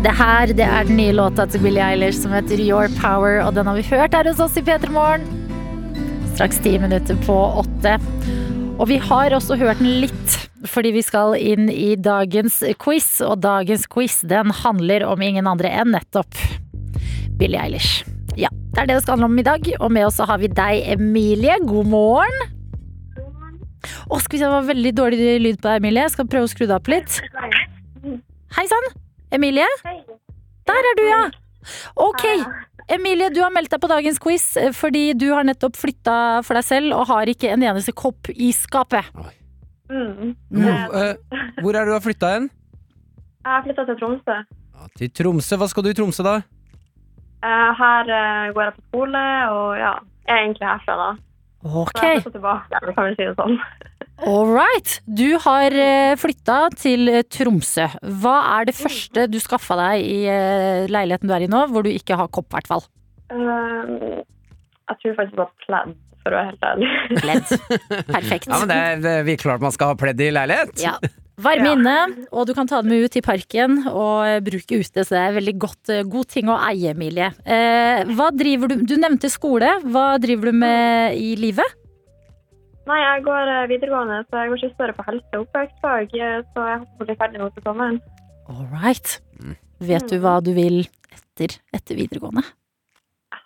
Det her det er den nye låta til Billie Eilish som heter Your Power, og den har vi hørt her hos oss i P3 Morgen. Straks ti minutter på åtte. Og vi har også hørt den litt, fordi vi skal inn i dagens quiz. Og dagens quiz den handler om ingen andre enn nettopp Billie Eilish. Ja, det er det det skal handle om i dag. Og med oss så har vi deg, Emilie. God morgen. God morgen. Å, skal vi se, det var veldig dårlig lyd på deg, Emilie. Jeg skal prøve å skru det opp litt. Hei sann. Emilie? Der er du, ja. Ok. Emilie, du har meldt deg på dagens quiz eh, fordi du har nettopp flytta for deg selv og har ikke en eneste kopp i skapet. Mm. Hvor, eh, hvor er du har flytta hen? Jeg har flytta til Tromsø. Ja, til Tromsø. Hva skal du i Tromsø, da? Eh, her eh, går jeg på skole, og ja, jeg er egentlig herfra, da. Ok, Så jeg flyttet tilbake, kan vi si det sånn. All right. Du har eh, flytta til eh, Tromsø. Hva er det første du skaffa deg i eh, leiligheten du er i nå, hvor du ikke har kopp, i hvert fall? Eh, jeg tror faktisk det var pledd, for å være helt ærlig. Pledd. Perfekt. Ja, men det, det vi klart man skal ha pledd i leilighet. Ja. Varme Ja. inne, og du kan ta dem ut i parken og bruke ute, så det er veldig godt, god ting å eie, Emilie. Eh, hva driver du Du nevnte skole. Hva driver du med i livet? Nei, jeg går eh, videregående, så jeg går siste året på helse- og oppvekstfag, eh, så jeg håper å bli ferdig nå til sommeren. All right. Vet du hva du vil etter, etter videregående?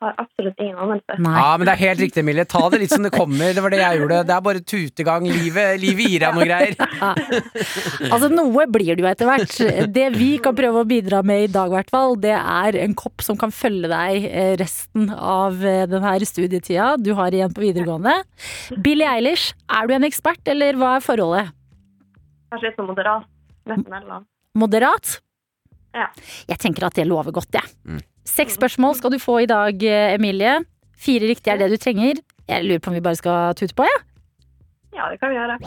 Har absolutt ingen anelse. Nei. Ja, men det er helt riktig, Emilie. Ta det litt som det kommer. Det var det jeg gjorde. Det er bare tutegang. Livet, livet gir deg noe greier. Altså, noe blir det jo etter hvert. Det vi kan prøve å bidra med i dag, i hvert fall, det er en kopp som kan følge deg eh, resten av eh, denne studietida du har igjen på videregående. Billie Eilish, er du en ekspert, eller hva er forholdet? Kanskje litt sånn moderat. Nesten eller annet. Moderat? Ja. Jeg tenker at det lover godt, jeg. Mm. Seks spørsmål skal du få i dag, Emilie. Fire riktige er det du trenger. Jeg lurer på om vi bare skal tute på. Ja? Ja, det kan vi gjøre.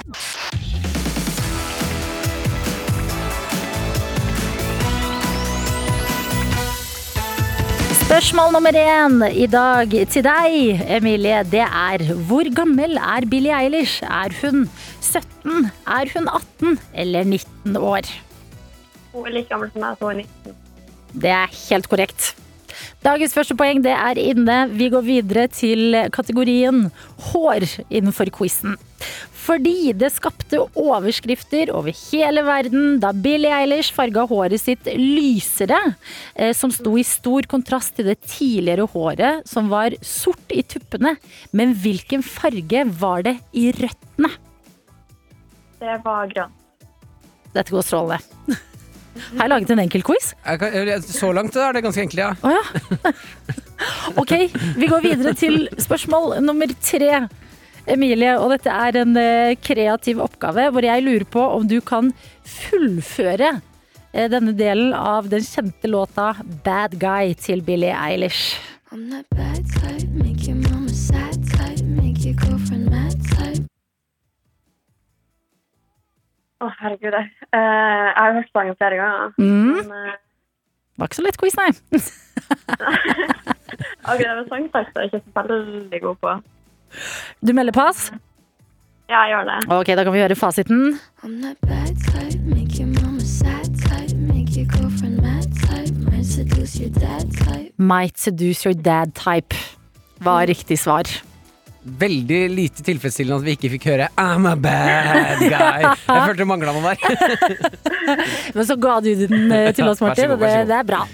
Spørsmål nummer én i dag til deg, Emilie, det er hvor gammel er Billie Eilish? Er hun 17, er hun 18 eller 19 år? Hun er like gammel som meg, så hun er 19. Det er helt korrekt. Dagens første poeng det er inne. Vi går videre til kategorien hår innenfor quizen. Fordi det skapte overskrifter over hele verden da Billie Eilish farga håret sitt lysere, eh, som sto i stor kontrast til det tidligere håret som var sort i tuppene. Men hvilken farge var det i røttene? Det var grønt. Dette går strålende. Har jeg laget en enkel quiz? Så langt er det ganske enkelt, ja. Oh, ja. ok, vi går videre til spørsmål nummer tre. Emilie, og dette er en eh, kreativ oppgave hvor jeg lurer på om du kan fullføre eh, denne delen av den kjente låta 'Bad Guy' til Billie Eilish. I'm that bad type, make your mama sad type, make your girlfriend mad Å, herregud. jeg. Eh, jeg har hørt sangen flere ganger. Mm, Men eh, var ikke så lett quiz, nei. okay, det med sangtekst er jeg ikke så veldig god på. Du melder pass? Ja, jeg gjør det. Ok, da kan vi høre fasiten. I'm that bad type, make your mama sad type, make your girlfriend mad type, might seduce your dad type. Might seduce your dad type var riktig svar. Veldig lite tilfredsstillende at vi ikke fikk høre 'I'm a bad guy'. Jeg følte det mangla noe der. Men så ga du den eh, til oss, Martin, og det, det er bra.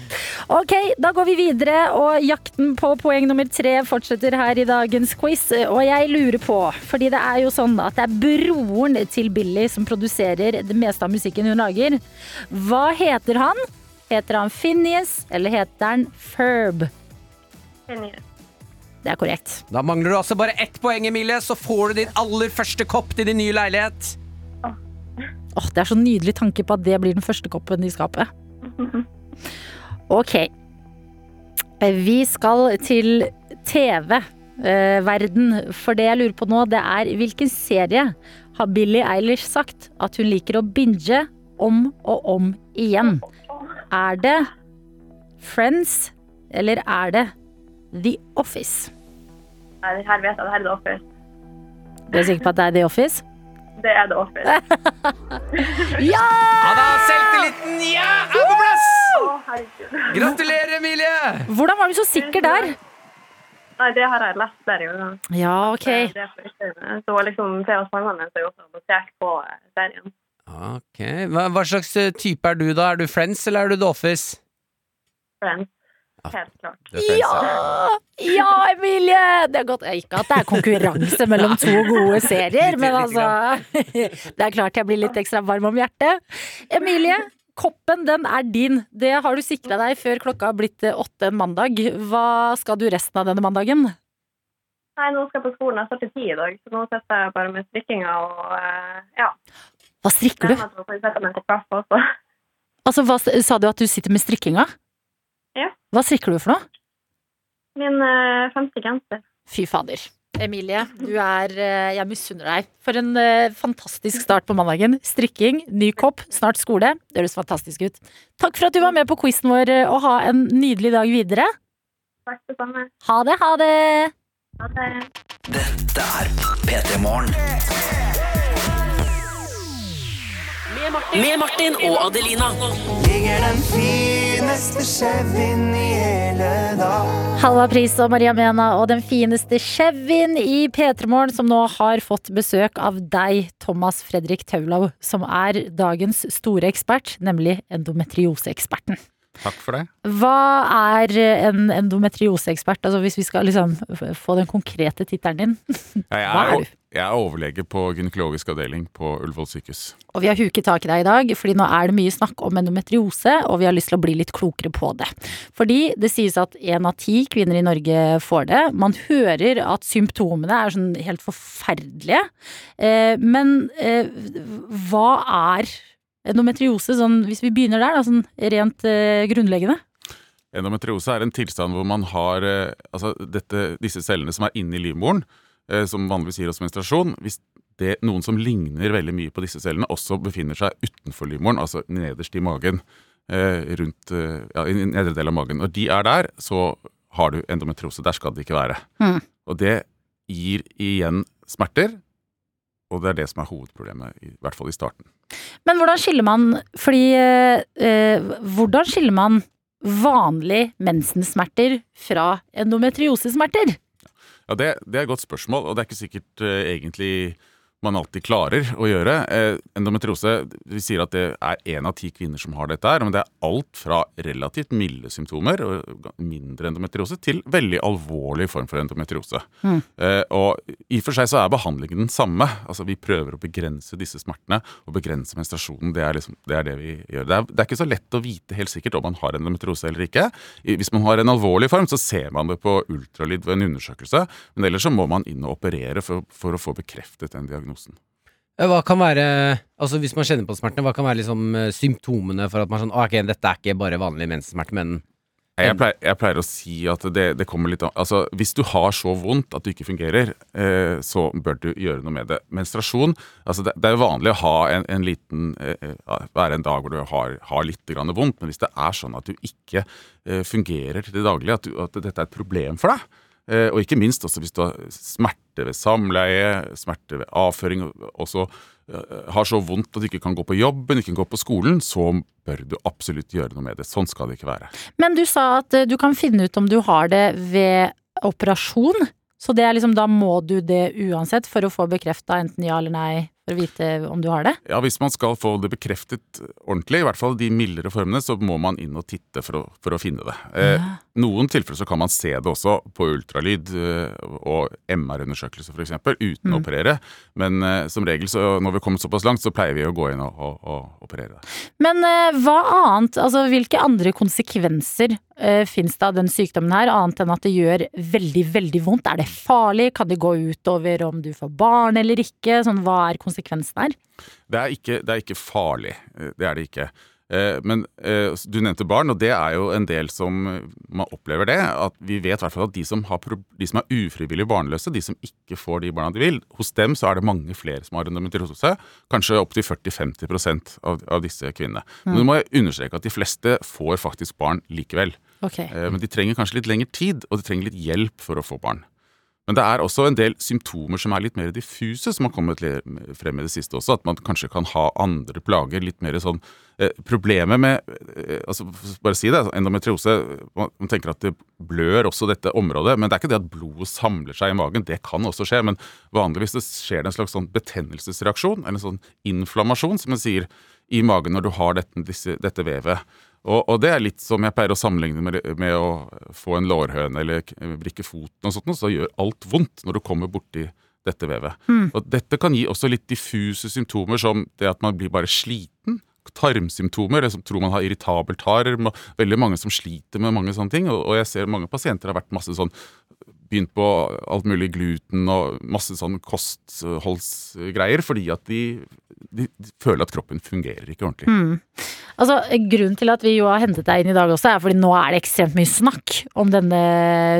Ok, da går vi videre, og jakten på poeng nummer tre fortsetter her i dagens quiz. Og jeg lurer på, fordi det er jo sånn at det er broren til Billy som produserer det meste av musikken hun lager. Hva heter han? Heter han Phineas, eller heter han Ferb? Enig. Det er korrekt. Da mangler du altså bare ett poeng, Emilie, så får du din aller første kopp til din nye leilighet. Åh, det er så nydelig tanke på at det blir den første koppen i skapet. Ok. Eh, Vi skal til TV-verden. For det jeg lurer på nå, det er hvilken serie har Billie Eilish sagt at hun liker å binge om og om igjen? Er det Friends, eller er det The Office? Nei, det her vet jeg. Det her er The Office. Du er sikker på at det er The Office? Det er The Office. Ja! Ja da, selvtilliten ja, er på plass! Å. Gratulerer, Emilie! Hvordan var du så sikker der? Nei, det har jeg lest flere ganger. Ja, ok. Det det Så liksom, flere av sangene er jo også basert på eh, serien. Ok, hva, hva slags eh, type er du da? Er du Friends eller er du The Office? Friends. Helt klart. Ja! Ja, Emilie! Det er godt Ikke at det er konkurranse mellom to gode serier, men altså Det er klart jeg blir litt ekstra varm om hjertet. Emilie, koppen den er din. Det har du sikra deg før klokka har blitt eh, åtte en mandag. Hva skal du resten av denne mandagen? Nei, nå skal jeg på skolen. Jeg starter ti i dag, så nå sitter jeg bare med strikkinga og eh, ja. Hva strikker du? Altså, hva Sa du at du sitter med strikkinga? Ja. Hva strikker du for noe? Min uh, femte genser. Fy fader. Emilie, du er eh, Jeg misunner deg. For en eh, fantastisk start på mandagen. Strikking, ny kopp, snart skole. Det høres fantastisk ut. Takk for at du var med på quizen vår, og ha en nydelig dag videre. Takk det samme. Ha det, ha det! Ha det. Dette er P3 Morgen. Med Martin, og Adelina. Ligger den fineste Chevyen i hele dag. Halva Pris og Maria Mena og den fineste Chevyen i P3 Morgen, som nå har fått besøk av deg, Thomas Fredrik Taulau, som er dagens store ekspert, nemlig endometrioseeksperten. Takk for det. Hva er en endometrioseekspert? Altså hvis vi skal liksom få den konkrete tittelen din. Ja, jeg, Hva er, du? jeg er overlege på gynekologisk avdeling på Ullevål sykehus. Og vi har huket tak i deg i dag, fordi nå er det mye snakk om endometriose, og vi har lyst til å bli litt klokere på det. Fordi det sies at én av ti kvinner i Norge får det. Man hører at symptomene er sånn helt forferdelige. Eh, men eh, hva er endometriose, sånn, hvis vi begynner der, da, sånn rent eh, grunnleggende? Endometriose er en tilstand hvor man har eh, altså dette, disse cellene som er inni livmoren, eh, som vanligvis gir oss menstruasjon. Hvis det, noen som ligner veldig mye på disse cellene, også befinner seg utenfor livmoren, altså nederst i magen, eh, rundt eh, ja, i nedre del av magen. Når de er der, så har du endometriose. Der skal det ikke være. Mm. Og det gir igjen smerter, og det er det som er hovedproblemet, i hvert fall i starten. Men hvordan skiller man Fordi eh, eh, Hvordan skiller man vanlige mensensmerter fra endometriosesmerter? Ja, det, det er et godt spørsmål, og det er ikke sikkert eh, egentlig man alltid klarer å gjøre. Eh, endometriose, vi sier at det er én av ti kvinner som har dette her, men det er alt fra relativt milde symptomer, og mindre endometriose, til veldig alvorlig form for endometriose. Mm. Eh, og i og for seg så er behandlingen den samme. Altså Vi prøver å begrense disse smertene og begrense menstruasjonen. Det er, liksom, det, er det vi gjør. Det er, det er ikke så lett å vite helt sikkert om man har endometriose eller ikke. Hvis man har en alvorlig form, så ser man det på ultralyd ved en undersøkelse, men ellers så må man inn og operere for, for å få bekreftet den diagnosen. Hva kan være, altså Hvis man kjenner på smertene, hva kan være liksom eh, symptomene for at man sånn, «Å, ok, dette er ikke bare vanlig menssmerte, men Jeg pleier, jeg pleier å si at det, det kommer litt an Altså, Hvis du har så vondt at du ikke fungerer, eh, så bør du gjøre noe med det. Menstruasjon altså det, det er jo vanlig å ha en, en liten eh, Være en dag hvor du har, har litt grann vondt, men hvis det er sånn at du ikke eh, fungerer til det daglige, at, du, at dette er et problem for deg, eh, og ikke minst også hvis du har smerte ved samleie, smerte ved avføring, og også eh, har så vondt at du ikke kan gå på jobben, ikke kan gå på skolen, så bør du absolutt gjøre noe med det. Sånn skal det ikke være. Men du sa at eh, du kan finne ut om du har det ved operasjon. Så det er liksom, da må du det uansett for å få bekrefta enten ja eller nei, for å vite om du har det? Ja, Hvis man skal få det bekreftet ordentlig, i hvert fall de mildere formene, så må man inn og titte for å, for å finne det. Eh, Ja. Noen tilfeller så kan man se det også på ultralyd eh, og MR-undersøkelse f.eks. uten Mm. å operere. Men eh, som regel, så, når vi har kommet såpass langt, så pleier vi å gå inn og, og, og operere det. Men eh, hva annet, altså hvilke andre konsekvenser uh, fins det av den sykdommen her, annet enn at det gjør veldig, veldig vondt? Er det farlig? Kan det gå utover om du får barn eller ikke? Sånn, hva er konsekvensen her? Det er ikke, det er ikke farlig. eh, Det er det ikke. Eh, Men eh, du nevnte barn, og det er jo en del som man opplever det. At vi vet i at de som, har, de som er ufrivillig barnløse, de som ikke får de barna de vil, hos dem så er det mange flere som har endometriose. Kanskje opptil 40-50 av, av disse kvinnene. Men du må understreke at de fleste får faktisk barn likevel. Ok. Eh, Men de trenger kanskje litt lengre tid, og de trenger litt hjelp for å få barn. Men det er også en del symptomer som er litt mer diffuse, som har kommet frem i det siste også. At man kanskje kan ha andre plager. Litt mer sånn eh, Problemet med eh, altså, Bare si det. Endometriose man, man tenker at det blør også dette området. Men det er ikke det at blodet samler seg i magen. Det kan også skje. Men vanligvis det skjer det en slags sånn betennelsesreaksjon, eller en sånn inflammasjon, som man sier, i magen når du har dette, disse, dette vevet. Og, og det er litt som jeg pleier å sammenligne med, med å få en lårhøne eller brikke vrikke foten og sånt, så gjør alt vondt når du kommer borti dette vevet. Og dette kan gi også litt diffuse symptomer som det at man blir bare sliten. Tarmsymptomer, eller som tror man har irritabel tarm. Veldig mange som sliter med mange sånne ting. Og, og jeg ser mange pasienter har vært masse sånn begynt på alt mulig gluten og masse sånn kostholdsgreier, fordi at de, de, de føler at kroppen fungerer ikke ordentlig. Mm. Altså, Grunnen til at vi jo har hentet deg inn i dag også, er fordi nå er det ekstremt mye snakk om denne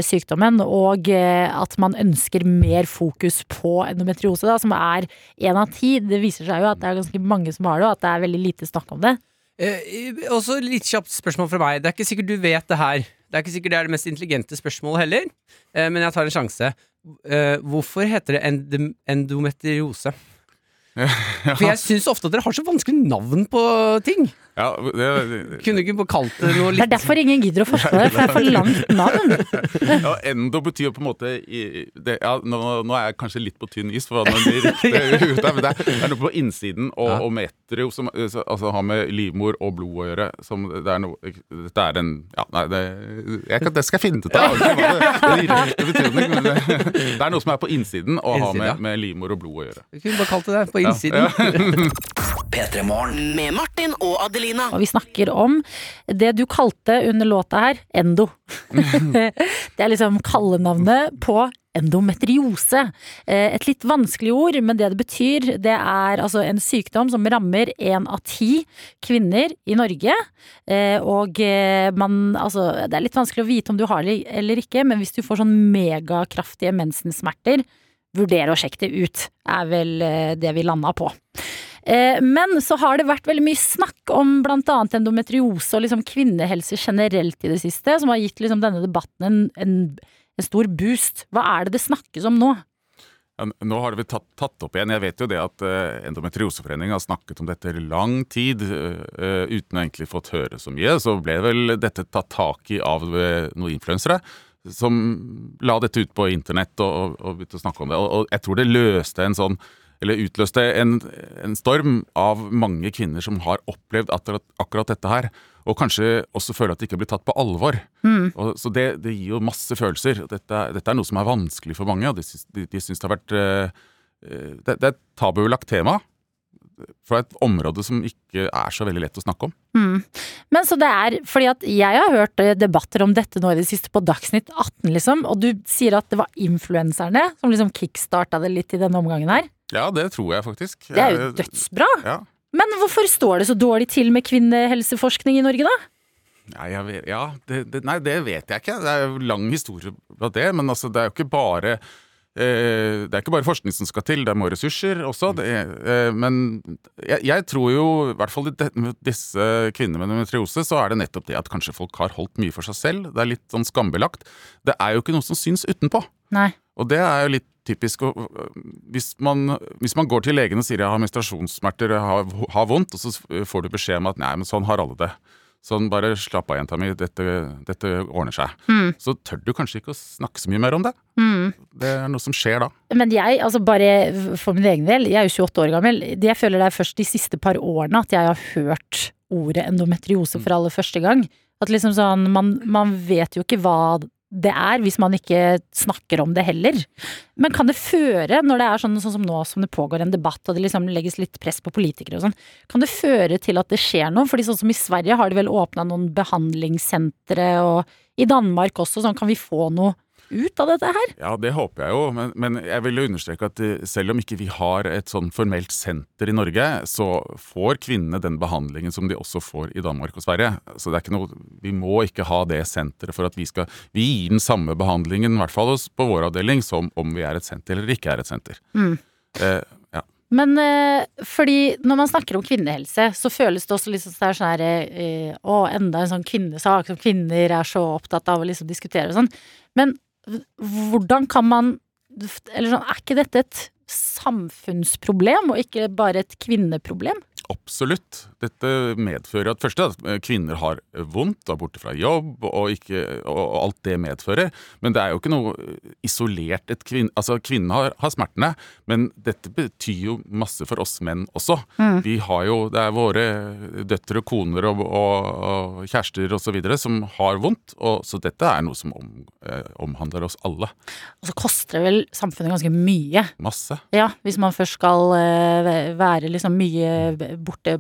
sykdommen, og eh, at man ønsker mer fokus på endometriose, da, som er én av ti. Det viser seg jo at det er ganske mange som har det, og at det er veldig lite snakk om det. Eh, også litt kjapt spørsmål fra meg. Det er ikke sikkert du vet det her. Det er ikke sikkert det er det mest intelligente spørsmålet heller, eh, men jeg tar en sjanse. Eh, hvorfor heter det end endometriose? For jeg syns ofte at dere har så vanskelig navn på ting. Ja, det, det, Kunne du ikke kalt det noe Det er derfor ingen gidder å forske på det, for det er for langt navn. ja, endo betyr jo på en måte i- det, ja, nå, nå er jeg kanskje litt på tynn is, for hva det riktige ut er, men det er, er noe på innsiden, og, Ja. og metrio, som altså, har med livmor og blod å gjøre. Som det er noe Det er en Ja, nei, det, jeg det skal jeg finne ut av. Det, riktig er noe som er på innsiden og har med, med livmor og blod å gjøre. Du kunne bare kalt det det, på innsiden. P3 Morgen. Med Martin og Adelina. Og vi snakker om det du kalte under låta her, endo. det er liksom kallenavnet på endometriose. Eh, Et litt vanskelig ord, men det det betyr, det er altså en sykdom som rammer én av ti kvinner i Norge. Eh, Og eh, man, altså, det er litt vanskelig å vite om du har det eller ikke, men hvis du får sånn megakraftige mensensmerter, vurder å sjekke det ut, er vel det vi landa på. Eh, Men så har det vært veldig mye snakk om annet endometriose og liksom kvinnehelse generelt i det siste, som har gitt liksom denne debatten en, en, en stor boost. Hva er det det snakkes om nå? Ja, nå har det blitt tatt, tatt opp igjen. Jeg vet jo det at uh, Endometrioseforeningen har snakket om dette i lang tid eh, eh, uten egentlig fått høre så mye. Så ble vel dette tatt tak i av eh, noen influensere som la dette ut på internett og, og, og begynte å snakke om det. Og, og jeg tror det løste en sånn eller utløste en, en storm av mange kvinner som har opplevd akkurat, akkurat dette her. Og kanskje også føler at de ikke blir tatt på alvor. Og, så det, det gir jo masse følelser. Dette, dette er noe som er vanskelig for mange, og de, de, de syns det har vært eh, det, det er et tabulagt tema. Fra et område som ikke er så veldig lett å snakke om. Mm. Men så det er fordi at jeg har hørt eh, debatter om dette nå i det siste på Dagsnytt 18, liksom, og du sier at det var influenserne som liksom kickstarta det litt i denne omgangen her. Ja, det tror jeg faktisk. Det er jo dødsbra! Ja. Men hvorfor står det så dårlig til med kvinnehelseforskning i Norge, da? Nei, jeg vet, ja, det, det, nei, det vet jeg ikke. Det er jo lang historie av det. Men altså, det er jo ikke bare eh, Det er ikke bare forskning som skal til, det må ressurser også. Det, er- eh, men jeg, jeg tror jo, i hvert fall i disse kvinnene med endometriose, så er det nettopp det at kanskje folk har holdt mye for seg selv. Det er litt sånn skambelagt. Det er jo ikke noe som syns utenpå. Nei. Og det er jo litt typisk. Og, hvis, man, hvis man går til legen og sier jeg har menstruasjonssmerter, jeg har, har vondt, og så får du beskjed om at nei, men sånn har alle det. Sånn, bare slapp av, jenta mi, dette, dette ordner seg. Så tør du kanskje ikke å snakke så mye mer om det. Det er noe som skjer da. Men jeg, altså bare for min egen del, jeg er jo 28 år gammel. Jeg føler det er først de siste par årene at jeg har hørt ordet endometriose for aller første gang. At liksom sånn, man, man vet jo ikke hva det er, hvis man ikke snakker om det heller. Men kan det føre, når det er sånn, sånn som nå som det pågår en debatt, og det liksom legges litt press på politikere og sånn, kan det føre til at det skjer noe? Fordi sånn som i Sverige har de vel åpna noen behandlingssentre, og i Danmark også, sånn kan vi få noe ut av dette her? Ja, det håper jeg jo, men, men jeg vil jo understreke at eh, selv om ikke vi har et sånn formelt senter i Norge, så får kvinnene den behandlingen som de også får i Danmark og Sverige. Så det er ikke noe, vi må ikke ha det senteret for at vi skal Vi gir den samme behandlingen, i hvert fall på vår avdeling, som om vi er et senter eller ikke er et senter. Eh. Men eh, fordi når man snakker om kvinnehelse, så føles det også liksom sånn her eh, Å, enda en sånn kvinnesak som kvinner er så opptatt av å liksom diskutere og sånn. Men hvordan kan man Eller sånn, er ikke dette et samfunnsproblem, og ikke bare et kvinneproblem? Absolutt. Dette medfører at første at kvinner har vondt, er borte fra jobb og, ikke, og alt det medfører. Men det er jo ikke noe isolert et kvinne, Altså, kvinnene har, har smertene, men dette betyr jo masse for oss menn også. Vi har jo Det er våre døtre, koner og, og, og kjærester osv. som har vondt, og, så dette er noe som om, eh, omhandler oss alle. Og så koster det vel samfunnet ganske mye. Masse. Ja, hvis man først skal eh, være liksom mye borte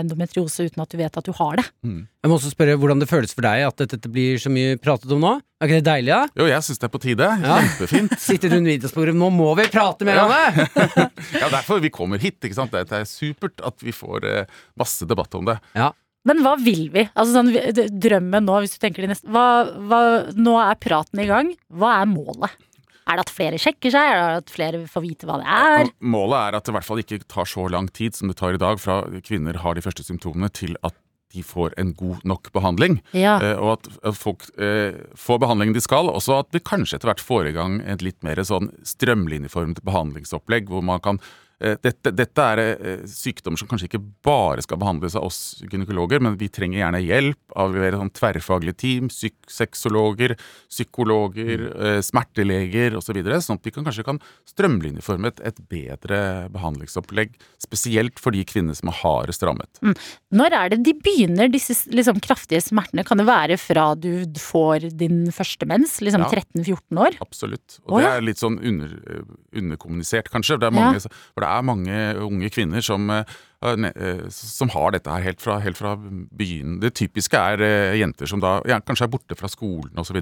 endometriose uten at du vet at du har det. Jeg må også spørre hvordan det føles for deg at dette blir så mye pratet om nå. Er ikke det deilig, da? Jo, jeg syns det er på tide. Ja. Kjempefint. Sitter rundt middagsbordet, nå må vi prate mer om det! Ja, derfor vi kommer hit. ikke sant? Det er supert at vi får eh, masse debatt om det. Men hva vil vi? Altså sånn, drømmen nå, hvis du tenker de neste hva, hva, Nå er praten i gang. Hva er målet? Er det at flere sjekker seg? Er det at flere får vite hva det er? Målet er at det i hvert fall ikke tar så lang tid som det tar i dag fra kvinner har de første symptomene, til at de får en god nok behandling. Ja. Eh, og at, folk eh, får behandlingen de skal. Også at vi kanskje etter hvert får i gang et litt mer sånn strømlinjeformet behandlingsopplegg, hvor man kan dette, dette er eh, sykdommer som kanskje ikke bare skal behandles av oss gynekologer, men vi trenger gjerne hjelp av mer sånn tverrfaglige team, psyk sexologer, psykologer, eh, smerteleger osv., så videre, sånn at vi kan, kanskje kan strømlinjeforme et, et bedre behandlingsopplegg, spesielt for de kvinnene som er hardest rammet. Når er det de begynner, disse liksom, kraftige smertene? Kan det være fra du får din første mens, liksom Ja. 13-14 år? Absolutt. Og det ja. er litt sånn under, eh, underkommunisert, kanskje. Det er, Ja. for det er mange unge kvinner som, eh, eh, som har dette her helt fra, helt fra begynnelsen. Det typiske er eh, jenter som da ja, kanskje er borte fra skolen osv.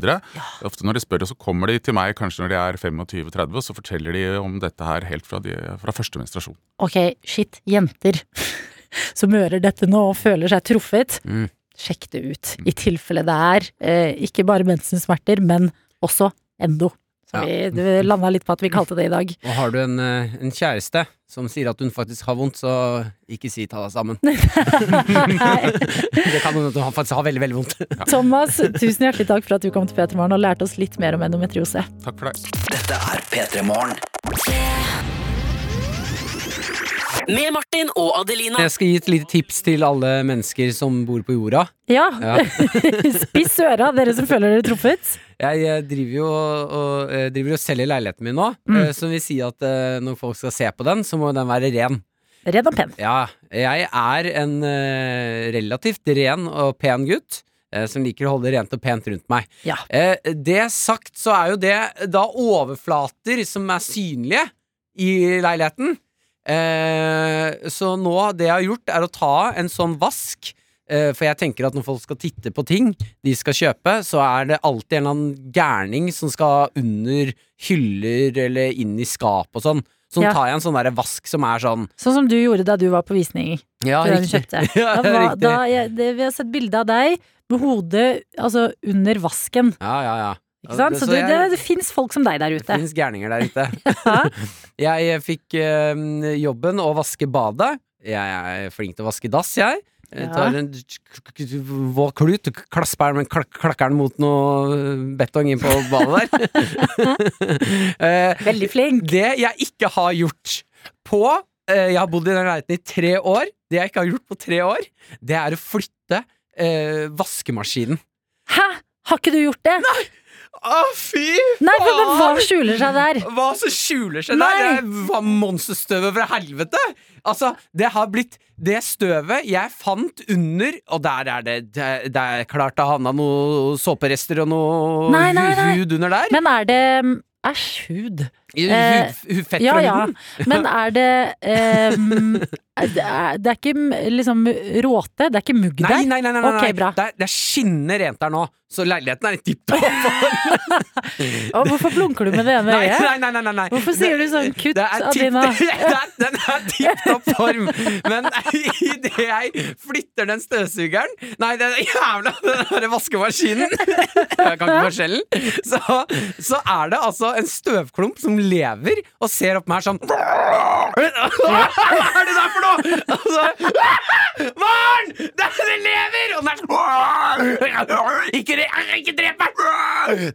Ofte når de spør, så kommer de til meg kanskje når de er 25-30, og så forteller de om dette her helt fra, de, fra første menstruasjon. Ok, shit, jenter som hører dette nå og føler seg truffet. Mm. Sjekk det ut, i tilfelle det er eh, ikke bare mensensmerter, men også endo. Så Ja. vi du landa litt på at vi kalte det i dag. Og har du en, eh, en kjæreste som sier at hun faktisk har vondt, så ikke si ta deg sammen. Det kan hende at hun faktisk har veldig, veldig vondt. Thomas, tusen hjertelig takk for at du kom til P3 Morgen og lærte oss litt mer om endometriose. Takk for det. Dette er P3 Morgen. Med Martin og Adelina. Jeg skal gi et lite tips til alle mennesker som bor på jorda. Ja, Ja. spiss øra, dere som føler dere truffet. Jeg driver jo og, og, eh, driver og selger leiligheten min nå, Mm. eh, som vil si at eh, når folk skal se på den, så må den være ren. Ren og pen. Ja, jeg er en uh, relativt ren og pen gutt. Uh, Som liker å holde det rent og pent rundt meg. Ja. Uh, det sagt, så er jo det da overflater som er synlige i leiligheten. Eh, så nå, det jeg har gjort, er å ta en sånn vask. Eh, for jeg tenker at når folk skal titte på ting de skal kjøpe, så er det alltid en eller annen gærning som skal under hyller eller inn i skap og sånn. Så Ja. tar jeg en sånn der vask som er sånn Sånn som du gjorde da du var på visning. Ja, riktig. Ja, Da var, riktig. da, jeg, det, vi har sett bilde av deg med hodet altså, under vasken. Ja, ja, ja. Ikke sant? Så Så det, det, fins folk som deg der ute. Det finnes gærninger der ute. Ja. Jeg eh, fikk eh, jobben å vaske badet. Jeg er flink til å vaske dass, jeg. Jeg tar en våt klut, klasper den, klak- klakker den mot noe betong inn på badet der. Eh, Veldig flink. Det jeg ikke har gjort på eh, Jeg har bodd i den leiligheten i tre år. Det jeg ikke har gjort på tre år, det er å flytte eh, vaskemaskinen. Hæ? Har ikke du gjort det? Å, fy Nei, men, men hva skjuler seg der? Hva som skjuler seg Nei. der? Det var monsterstøvet fra helvete! Altså, det har blitt Det støvet jeg fant under Og der er det Det, det er klart det havna noen såperester og noe Nei, nei, nei. hud under der. Men er det Æsj, hud. I- eh, hud, hud, fett Ja fra ja, huden. men er det ehm, det, er, det er ikke liksom råte? Det er ikke mugg der? nei, nei, nei, nei, Ok, nei. bra. Det, er, det er skinnende rent der nå, så leiligheten er i tipp topp. Hvorfor blunker du med det ene øyet? nei, nei, nei, nei, nei. Hvorfor sier du sånn kutt, er er- Den er tipp topp form, men idet jeg flytter den støvsugeren Nei, den jævla den der vaskemaskinen Jeg kan ikke forskjellen. Så, så er det altså en støvklump som lever og ser opp meg sånn Hva er det der for noe?! Og så, Maren! Den lever! Og den er sånn Ikke, ikke drep meg!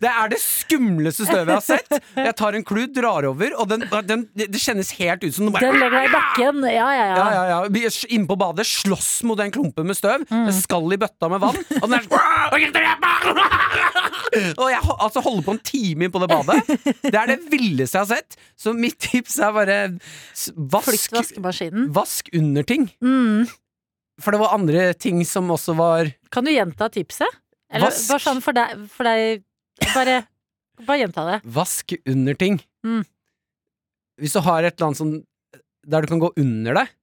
Det er det skumleste støvet jeg har sett. Jeg tar en klut, drar over, og den, den, det kjennes helt ut som den bare Den legger deg i bakken. Ja, ja, ja, ja. ja, ja. Inne på badet, slåss mot den klumpen med støv. Mm. Det skal i bøtta med vann. Og den er sånn «Ikke drep meg!» Og jeg altså, holder på en time inn på det badet. Det er det villeste jeg har sett. Så mitt tips er bare vask, Flytt vaskemaskinen. vask under ting. Mm. For det var andre ting som også var Kan du gjenta tipset? Eller Vask. bare sånn for deg, for deg Bare, bare gjenta det. Vask under ting. Mm. Hvis du har et eller annet sånn der du kan gå under deg,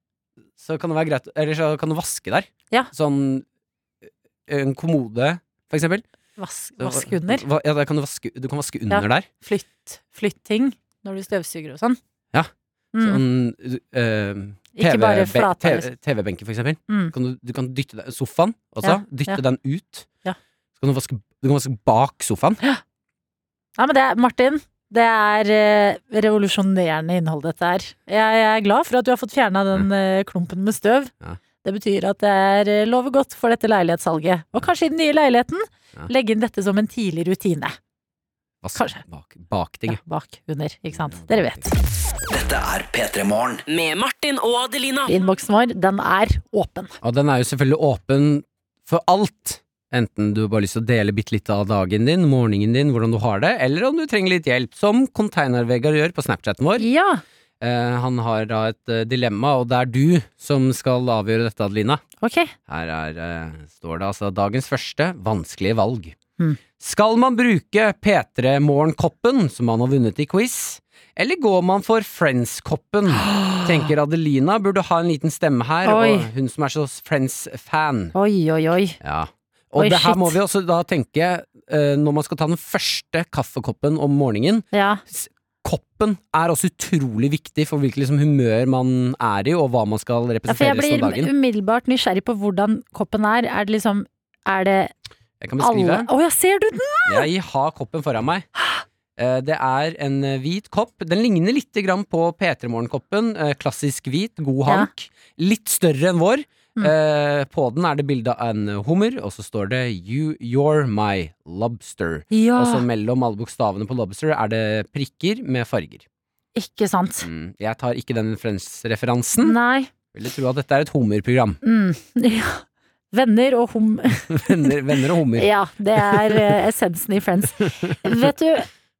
så kan det være greit Eller så kan du vaske der. Ja. Sånn en kommode, for eksempel. Vask, vask under. Ja, kan du, vaske, du kan vaske under Ja. der. Flytt, flytt ting når du støvsuger og sånn. Ja. Mm. Sånn eh, Ikke bare TV-ben- flata, TV liksom. TV-benken, for eksempel. Mm. Kan du, du kan dytte den, sofaen også. Ja, Dytte ja. den ut. Ja. Så kan du vaske, du kan vaske bak sofaen. Ja, men det, er- Martin, det er eh, revolusjonerende innhold, dette her. Jeg, jeg er glad for at du har fått fjerna den eh, klumpen med støv. Ja. Det betyr at det er eh, lover godt for dette leilighetssalget. Og kanskje i den nye leiligheten legge inn dette som en tidlig rutine. Kanskje. bak, bak ting. Ja, bak, under, ikke sant. Dere vet. Dette er P3 Morgen. Med Martin og Adelina. Innboksen vår, den er åpen. Og den er jo selvfølgelig åpen for alt. Enten du bare har lyst til å dele bitte litt av dagen din, morgenen din, hvordan du har det, eller om du trenger litt hjelp, som Container-Vegard gjør på Snapchaten vår. Ja, Eh, han har da et eh, dilemma, og det er du som skal avgjøre dette, Adelina. ok. Her er, eh, står det altså dagens første vanskelige valg. Mm. Skal man bruke P3 Morgenkoppen, som man har vunnet i quiz, eller går man for Friends-koppen? Tenker Adelina burde ha en liten stemme her, Oi. og hun som er så Friends-fan. Oi, oi, oi. Ja. Og Oi, det her shit. må vi også da tenke, eh, når man skal ta den første kaffekoppen om morgenen, Ja. koppen er også utrolig viktig for hvilket liksom, humør man er i, og hva man skal ja, resten jeg dagen. Jeg blir umiddelbart nysgjerrig på hvordan koppen er. Er det liksom Er det Jeg kan beskrive. Å ja, ser du den? Jeg har koppen foran meg. Eh, Det er en eh, hvit kopp. Den ligner litt på P3 Morgen-koppen. eh, Klassisk hvit, god Ja. hank. Litt større enn vår. Mm. På den er det bilde av en hummer, og så står det you, 'You're my lobster'. Ja, Og så mellom alle bokstavene på lobster er det prikker med farger. ikke sant. Mm. Jeg tar ikke den Friends-referansen. Nei. Ville tro at dette er et hummerprogram. Mm. Ja. Venner og hum... venner, venner og hummer. Ja, det er eh, essensen i Friends. Vet du,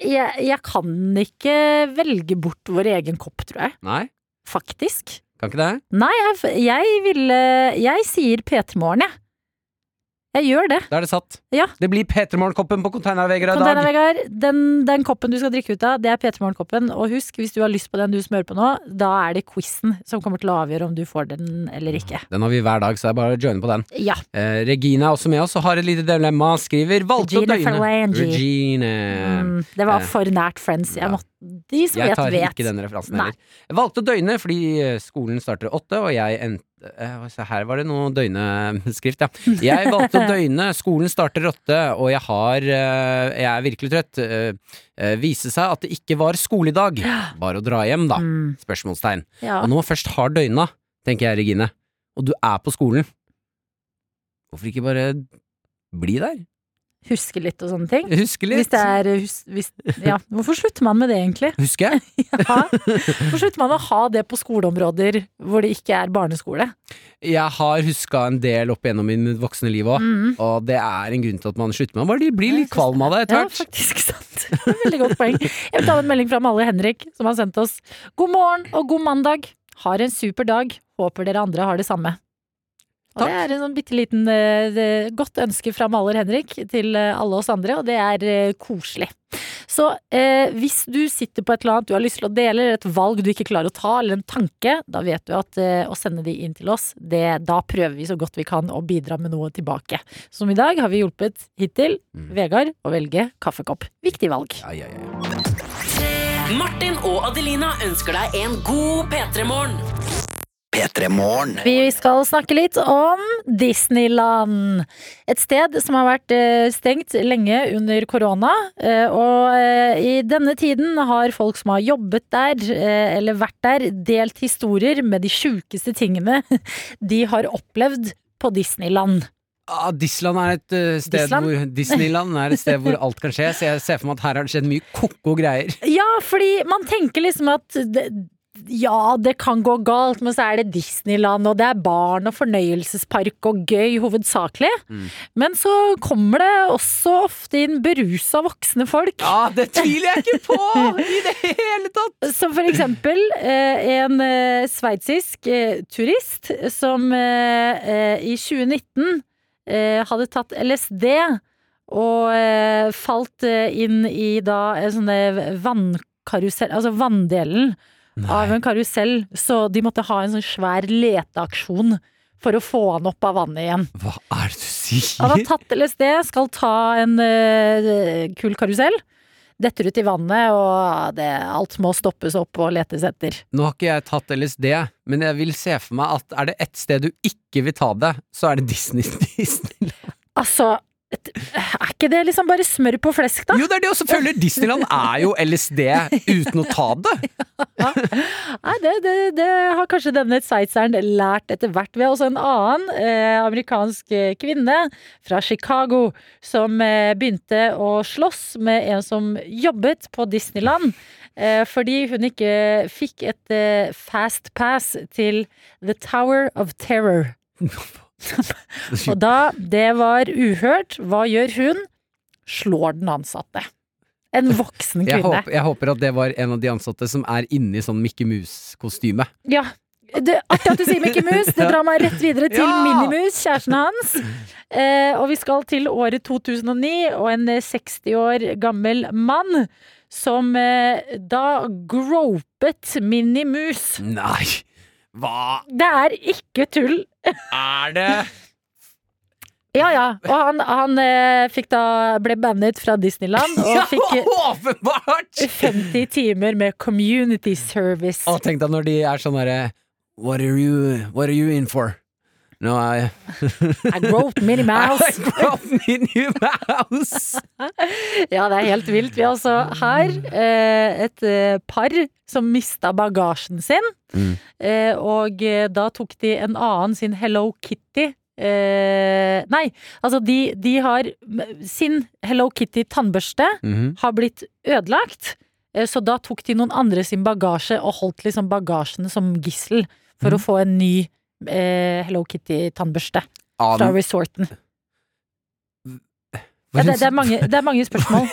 jeg, jeg kan ikke velge bort vår egen kopp, tror jeg. Nei, Faktisk. kan ikke det? Nei, jeg, jeg ville Jeg sier P3 Morgen, jeg. Jeg gjør det. Da er det satt. Ja. Det blir P3 Morgen-koppen på Containervegard i dag. Vegard, den, den koppen du skal drikke ut av, det er P3 Morgen-koppen. Og husk, hvis du har lyst på den du smører på nå, da er det quizen som kommer til å avgjøre om du får den eller ikke. Den har vi hver dag, så det er bare å joine på den. Ja. Eh, Regine er også med oss og har et lite dilemma. Skriver valgte å Regina døgne. Falangi. Regine. Mm, det var eh, for nært Friends. Jeg ja. måtte, de som Jeg vet, Jeg tar vet. ikke den referansen heller. Valgte å døgne fordi eh, skolen starter åtte, og jeg endte Her var det noe døgneskrift, ja. Jeg valgte å døgne, skolen starter åtte, og jeg har eh, Jeg er virkelig trøtt. Eh, eh, Viste seg at det ikke var skoledag. Bare å dra hjem, da. Mm, Spørsmålstegn. Og når man først har døgna, tenker jeg, Regine, og du er på skolen, hvorfor ikke bare bli der? Huske litt og sånne ting. Huske litt. Hvis det er hus, hvis, Ja, hvorfor slutter man med det, egentlig? Husker jeg? Ja. Hvorfor slutter man å ha det på skoleområder hvor det ikke er barneskole? Jeg har huska en del opp igjennom min mitt voksne liv òg, Mm. og det er en grunn til at man slutter med det. De blir litt kvalm av det etter Ja, faktisk sant. Veldig godt poeng. Jeg vil ta en melding fra Malle Henrik, som har sendt oss God morgen og god mandag. Har en super dag. Håper dere andre har det samme. Og Takk. det er en sånn bitte liten uh, godt ønske fra Maler Henrik til uh, alle oss andre, og det er uh, koselig. Så eh, hvis du sitter på et eller annet du har lyst til å dele, eller et valg du ikke klarer å ta, eller en tanke, da vet du at eh, å sende de inn til oss, det, da prøver vi så godt vi kan å bidra med noe tilbake. Som i dag har vi hjulpet hittil Mm. Vegard å velge kaffekopp. Viktig valg. Ja, ja, ja. Martin og Adelina ønsker deg en god P3-morgen. P3 Morgen. Vi skal snakke litt om Disneyland. Et sted som har vært eh, stengt lenge under korona. eh, Og eh, i denne tiden har folk som har jobbet der, eller vært der, delt historier med de sjukeste tingene de har opplevd på Disneyland. Ah, Disneyland er et sted Disneyland? hvor Disneyland er et sted hvor alt kan skje, så jeg ser for meg at her har det skjedd mye ko-ko greier. Ja, fordi man tenker liksom at det, ja, det kan gå galt, men så er det Disneyland, og det er barn og fornøyelsespark og gøy, hovedsakelig. Mm. Men så kommer det også ofte inn berusa voksne folk. Ja, det tviler jeg ikke på i det hele tatt! Som for eksempel eh, en eh, sveitsisk eh, turist som i 2019 eh, hadde tatt LSD og falt inn i da en sånn eh, vannkarusell, altså vanndelen, av en karusell, så de måtte ha en sånn svær leteaksjon for å få han opp av vannet igjen. Hva er det du sier? Han har tatt LSD, skal ta en uh, kul karusell. Detter ut i vannet, og det, alt må stoppes opp og letes etter. Nå har ikke jeg tatt LSD, men jeg vil se for meg at er det ett sted du ikke vil ta det, så er det Disney. Disney. Altså, er ikke det liksom bare smør på flesk, da? Jo, det er det, og selvfølgelig! Disneyland er jo LSD uten å ta det. Nei, det, det, det har kanskje denne sightseeren lært etter hvert. Vi har også en annen eh, amerikansk eh, kvinne fra Chicago som eh, begynte å slåss med en som jobbet på Disneyland. Eh, fordi hun ikke fikk et eh, fast pass til The Tower of Terror. Og da, det var uhørt, hva gjør hun? Slår den ansatte. En voksen Jeg kvinne. håper, jeg håper at det var en av de ansatte som er inni sånn Mickey Mus-kostyme. Ja. Det, artig at du sier Mickey Mus. Det drar meg rett videre til Ja! Minimus, kjæresten hans. Eh, og vi skal til året 2009 og en eh, 60 år gammel mann som eh, da gropet Minimus. Nei! Hva Det er ikke tull. Er det? Ja ja. Og han, han eh, fikk da ble bannet fra Disneyland og Ja, fikk åpenbart! 50 timer med community service. Å, tenk deg når de er sånn derre what, what are you in for? No, I I groped Minnie Mouse. I grew Minnie Mouse! Ja, det er helt vilt. Vi har altså her eh, et eh, par som mista bagasjen sin. Mm. Eh, og eh, da tok de en annen sin Hello Kitty. Eh, nei, altså de, de har Sin Hello Kitty tannbørste Mhm. har blitt ødelagt. Eh, så da tok de noen andre sin bagasje og holdt liksom bagasjen som gissel for Mhm. å få en ny eh, Hello Kitty tannbørste An... fra resorten. Ja, det, det, er mange, det er mange spørsmål.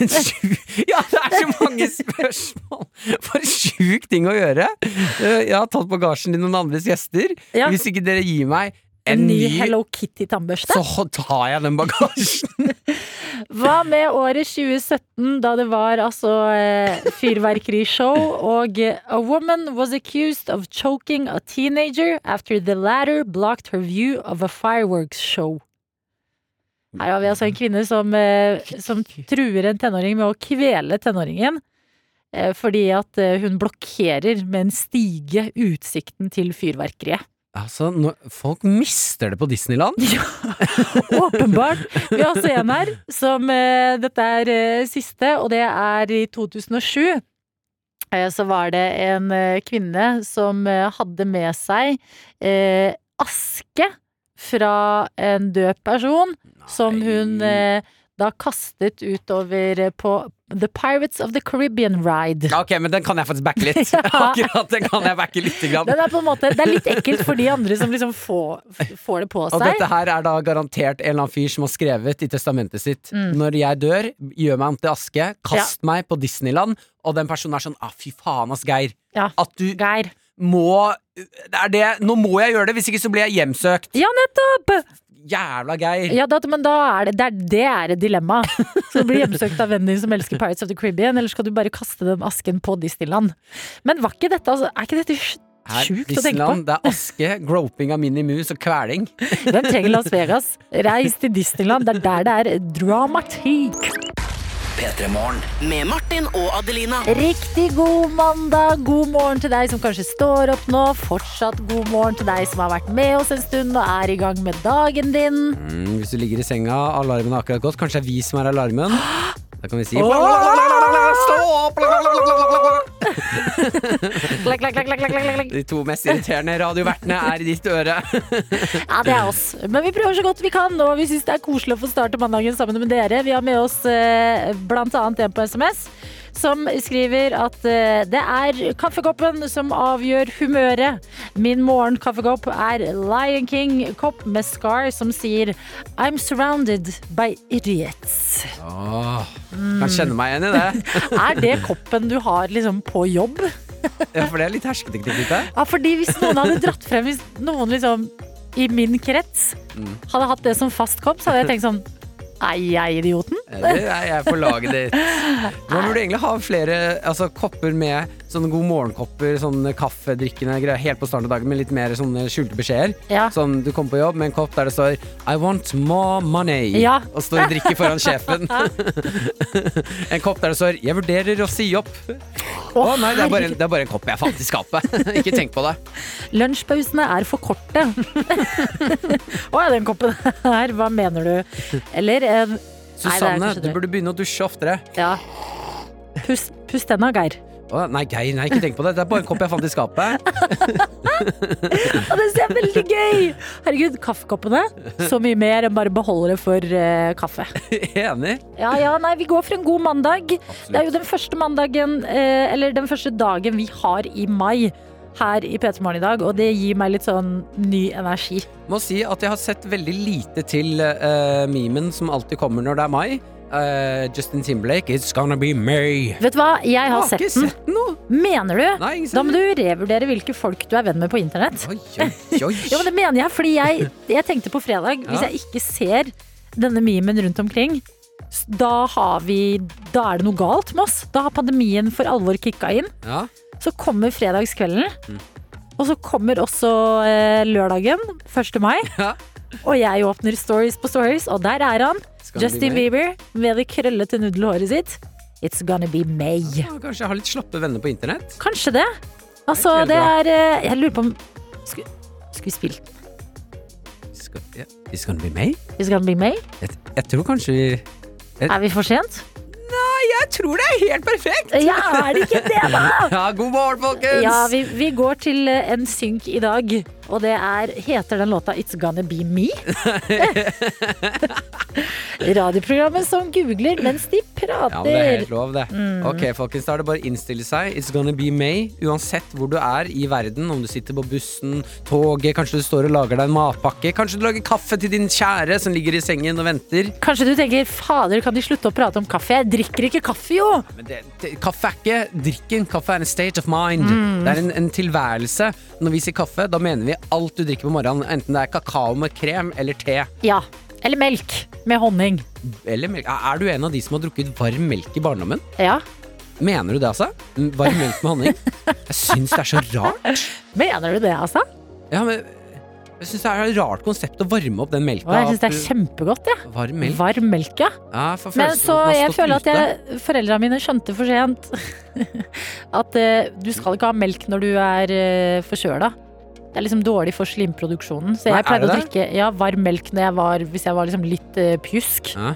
ja, det er så mange spørsmål! For sjuk ting å gjøre! Eh, Jeg har tatt bagasjen til noen andres gjester. Ja. Hvis ikke dere gir meg En en ny ny, Hello Kitty-tannbørste. så tar jeg den bagasjen. Hva med året 2017, da det var altså eh, fyrverkerishow, og eh, a woman was accused of choking a teenager after the latter blocked her view of a fireworks show. Her har vi altså en kvinne som, eh, som truer en tenåring med å kvele tenåringen. eh, Fordi at eh, hun blokkerer med en stige utsikten til fyrverkeriet. Altså, når folk mister det på Disneyland. Åpenbart. Vi har også en her som eh, Dette er eh, siste, og det er i 2007. Eh, så var det en eh, kvinne som eh, hadde med seg eh, aske fra en død person, som hun da kastet utover på The Pirates of the Caribbean Ride. Ok, men den kan jeg faktisk backe litt. Akkurat den kan jeg backe litt. Den er på en måte, det er litt ekkelt for de andre som liksom får, får det på seg. Og dette her er da garantert en eller annen fyr som har skrevet i testamentet sitt Mm. Når jeg dør, gjør meg om til aske, kast meg på Disneyland. Og den personen er sånn ah, fy faen ass, Geir. Ja. At du Geir. må det er det, Nå må jeg gjøre det, hvis ikke så blir jeg hjemsøkt. Ja, nettopp! Jævla Geir. Ja, da, men da er det, det, er, det er et dilemma. Skal du bli hjemsøkt av vennen din som elsker Pirates of the Caribbean, eller skal du bare kaste den asken på Disneyland? Men var ikke dette, altså, er ikke dette sjukt å tenke på? det er aske, groping av Minnie Mouse og kveling. Hvem trenger Las Vegas? Reis til Disneyland, det er der det er dramatikk. P3 Morgen. Med Martin og Adelina. Riktig god mandag, god morgen til deg som kanskje står opp nå. Fortsatt god morgen til deg som har vært med oss en stund og er i gang med dagen din. Mm, hvis du ligger i senga, alarmen har akkurat gått. Kanskje det er vi som er alarmen. Da kan vi si. De to mest irriterende radiovertene er i ditt øre. Ja, det er oss. Men vi prøver så godt vi kan, og vi syns det er koselig å få starte mandagen sammen med dere. Vi har med oss eh, blant annet en på SMS som skriver at eh, det er kaffekoppen som avgjør humøret. Min morgenkaffekopp er Lion King-kopp med Scar som sier I'm surrounded by idiots. Åh, kan kjenne meg igjen i det. Er det koppen du har liksom på jobb? Ja, for det er litt hersketeknikk. dette. Ja, fordi hvis noen hadde dratt frem Hvis noen liksom i min krets hadde hatt det som fast kopp, så hadde jeg tenkt sånn Er jeg idioten? Eller er jeg på laget ditt. Man burde egentlig ha flere altså, kopper med sånne god morgenkopper, sånne kaffedrikkende greier helt på starten av dagen med litt mer sånne skjulte beskjeder. Ja. Sånn, du kommer på jobb med en kopp der det står I want more money. Ja. Og står og drikker foran sjefen. en kopp der det står Jeg vurderer å si opp. Å nei, det er, bare en, det er bare en kopp jeg fant i skapet. Ikke tenk på det. Lunsjpausene er for korte. Å ja, den koppen her, hva mener du? Eller er Susanne, nei, du burde begynne å dusje oftere. Ja. Pust, pust denne, Geir. Å, nei, Geir, nei, ikke tenk på det. Det er bare en kopp jeg fant i skapet. Og det ser veldig gøy! Herregud, kaffekoppene. Så mye mer enn bare beholdere for eh, kaffe. Enig? Ja, ja, nei, vi går for en god mandag. Det er jo den første mandagen, eh, eller den første dagen vi har i mai her i P3 Morgen i dag, og det gir meg litt sånn ny energi. Må si at jeg har sett veldig lite til uh, memen som alltid kommer når det er mai. Eh, Justin Timberlake, It's Gonna Be May. Vet du hva, jeg har Jeg har sett den. sett nå. Mener du? Nei, Da må du revurdere hvilke folk du er venn med på internett. Oi, oi, oi. Ja, men det mener jeg, fordi jeg, jeg tenkte på fredag, hvis Ja. jeg ikke ser denne memen rundt omkring, da har vi Da er det noe galt med oss. Da har pandemien for alvor kicka inn. Ja. Så kommer fredagskvelden. Mm. Og så kommer også eh, lørdagen, 1. mai. Ja. Og jeg åpner stories på stories, og der er han. Justin. Bieber med det krøllete nudelhåret sitt. It's gonna be May. Ja, Kanskje jeg har litt slappe venner på internett? Kanskje det. Altså, Det det er er eh, Jeg lurer på om Skulle skulle vi spilt It's go- It's Gonna Be May? It's gonna be May? Jeg, jeg tror kanskje vi Er vi for sent? Nei, jeg tror det er helt perfekt! Ja, er det ikke det, da? Ja, god morgen, folkens! Ja, vi, vi går til eh, en synk i dag, og det er Heter den låta It's Gonna Be Me? Radioprogrammet som googler mens de prater. Ja, men det er helt lov, det. Mm. Ok, folkens, da er det bare å innstille seg. It's gonna be May. Uansett hvor du er i verden, om du sitter på bussen, toget, kanskje du står og lager deg en matpakke, kanskje du lager kaffe til din kjære som ligger i sengen og venter. Kanskje du tenker fader, kan de slutte å prate om kaffe? Jeg drikker ikke kaffe, jo! Men det, det, kaffe er ikke drikken, kaffe er en state of mind. Mm. Det er en, en tilværelse. Når vi sier kaffe, da mener vi alt du drikker på morgenen, enten det er kakao med krem eller te. Ja. Eller melk med honning. Eller melk. Er du en av de som har drukket varm melk i barndommen? Ja. Mener du det, altså? Varm melk med honning? Jeg syns det er så rart. Mener du det, altså? Ja, men jeg syns det er et rart konsept å varme opp den melka. Jeg syns det er kjempegodt, jeg. Varm melk? Varm melk, ja. Ja, Men så jeg føler at jeg, foreldrene mine skjønte for sent at uh, du skal ikke ha melk når du er uh, forkjøla. Det er liksom dårlig for slimproduksjonen. Så Nei, jeg pleide er å drikke ja, varm melk når jeg var, hvis jeg var liksom litt uh, pjusk. Ja.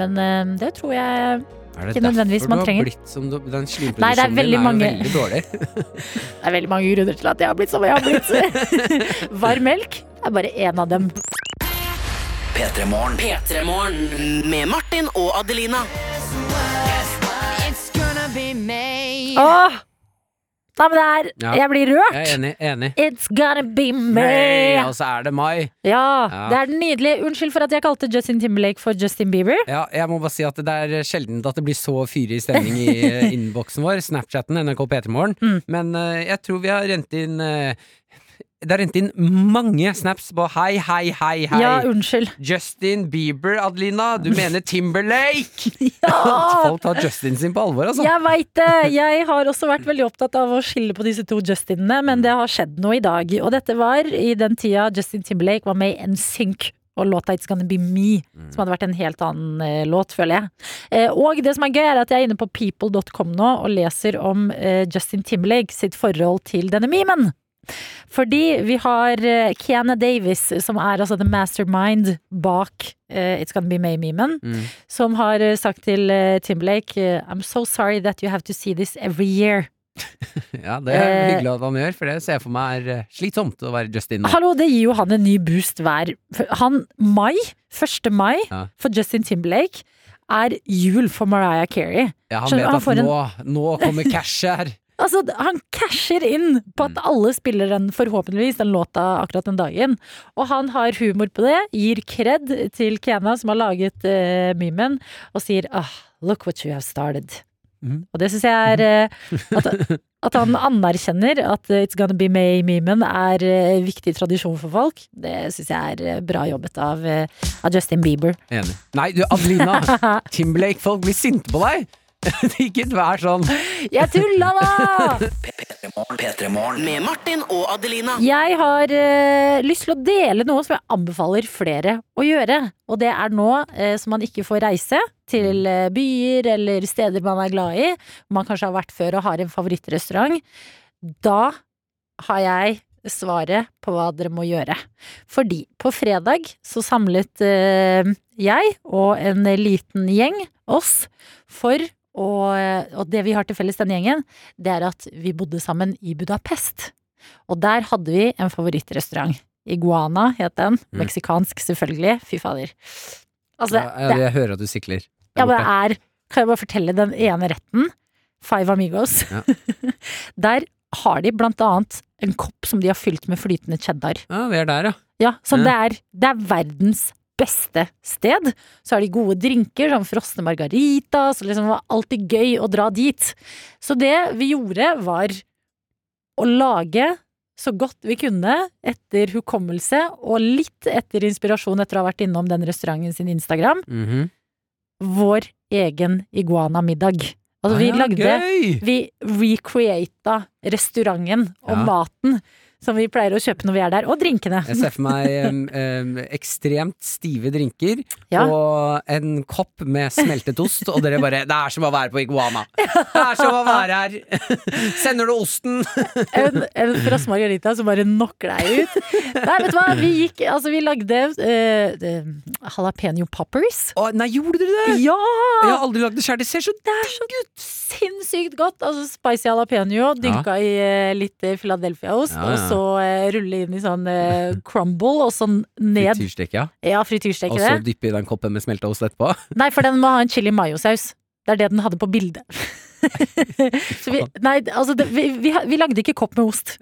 Men uh, det tror jeg Er det ikke nødvendigvis man trenger. blitt som du, den slimproduksjonen Nei, det er veldig din er mange- veldig dårlig. Det er veldig mange grunner til at jeg har blitt som jeg har blitt. varm melk er bare én av dem. P3 Morgen. P3morgen med Martin og Adelina. Åh! Nei, men det er Ja. Jeg blir rørt. Jeg er enig. enig. It's gonna be me. May, og så er det mai. Ja, Ja. det er nydelig. Unnskyld for at jeg kalte Justin Timberlake for Justin Bieber. Ja, jeg må bare si at det er sjelden at det blir så fyrig stemning i eh, innboksen vår, Snapchatten, NRK P3morgen. Mm. Men uh, jeg tror vi har rent inn eh, Det har rent inn mange snaps på hei, hei, hei, hei. Ja, unnskyld. Justin Bieber, Adelina. Du mener Timberlake! ja! folk tar Justin sin på alvor, altså. Jeg veit det! Jeg har også vært veldig opptatt av å skille på disse to Justinene, men det har skjedd noe i dag. Og dette var i den tida Justin Timberlake var med i NSYNC. Og låta It's Gonna Be Me, som hadde vært en helt annen eh, låt, føler jeg. Eh, og det som er gøy, er at jeg er inne på people.com nå og leser om eh, Justin Timberlake sitt forhold til denne memen. Fordi vi har uh, Kiana Davis, som er altså the mastermind bak uh, It's Gonna Be May-memen, Mm. som har eh, sagt til eh, Timberlake eh, I'm so sorry that you have to see this every year. Ja, det er Eh, hyggelig at han gjør, for det ser jeg for meg er eh, slitsomt å være Justin nå. Hallo, det gir jo han en ny boost hver Han, mai, 1. mai, Ja. for Justin Timberlake er jul for Mariah Carey. Ja, han Skjønner vet vet han at en- nå, nå kommer cash her. Altså, han casher inn på Mm. at alle spiller den, forhåpentligvis, den låta akkurat den dagen. Og han har humor på det, gir kred til Kena som har laget uh, memen, og sier ah, look what you have started. Mm. Og det syns jeg er eh, at, at han anerkjenner at eh, It's Gonna Be May-memen er eh, viktig tradisjon for folk. Det syns jeg er eh, bra jobbet av, eh, av Justin Bieber. Enig. Nei, du, Adelina. Timberlake, folk blir sinte på deg. Ikke vær sånn. Jeg tulla da! P3 Med Martin og Adelina. Jeg har eh, lyst til å dele noe som jeg anbefaler flere å gjøre. Og det er nå eh, som man ikke får reise til eh, byer eller steder man er glad i, man kanskje har vært før og har en favorittrestaurant. Da har jeg svaret på hva dere må gjøre. Fordi på fredag så samlet eh, jeg og en liten gjeng oss for å Og det vi har til felles, denne gjengen, det er at vi bodde sammen i Budapest. Og der hadde vi en favorittrestaurant. Iguana het den. Mm. Meksikansk, selvfølgelig. Fy fader. Altså, Ja, det, jeg hører at du sikler. ja, men det er Kan jeg bare fortelle den ene retten? Five Amigos. Ja. Der har de blant annet en kopp som de har fylt med flytende cheddar. Ja, vi er der, ja. Ja, som Ja. det, er, det er verdens beste sted. Så har de gode drinker, sånn frosne margaritas, så liksom det var alltid gøy å dra dit. Så det vi gjorde, var å lage så godt vi kunne etter hukommelse, og litt etter inspirasjon etter å ha vært innom den restauranten sin Instagram, Mhm. vår egen iguana-middag. Altså, vi Ah, ja, lagde Gøy! Vi recreata restauranten og Ja. maten som vi pleier å kjøpe når vi er der, og drinkene. Jeg ser for meg um, em, ekstremt stive drinker Ja. og en kopp med smeltet ost, og dere bare Det er som å være på iguana! Det er som å være her! Sender du osten? En, en frossen margarita som bare knocker deg ut. Nei, vet du hva, vi gikk Altså, vi lagde uh, jalapeño poppers. Å, nei, gjorde dere det? Ja! Jeg har aldri lagd det sjøl. Det ser så Det ut! sinnssykt godt! Altså spicy jalapeño, dynka i uh, litt eh, Philadelphia-ost, Ja, ja. Så eh, rulle inn i sånn eh, crumble, og så ned Frityrstek, ja. Ja, Og så dyppe i den koppen med smelta ost etterpå. Nei, for den må ha en chili mayo-saus. Det er det den hadde på bildet. så vi, nei, altså det, vi, vi, vi lagde ikke kopp med ost.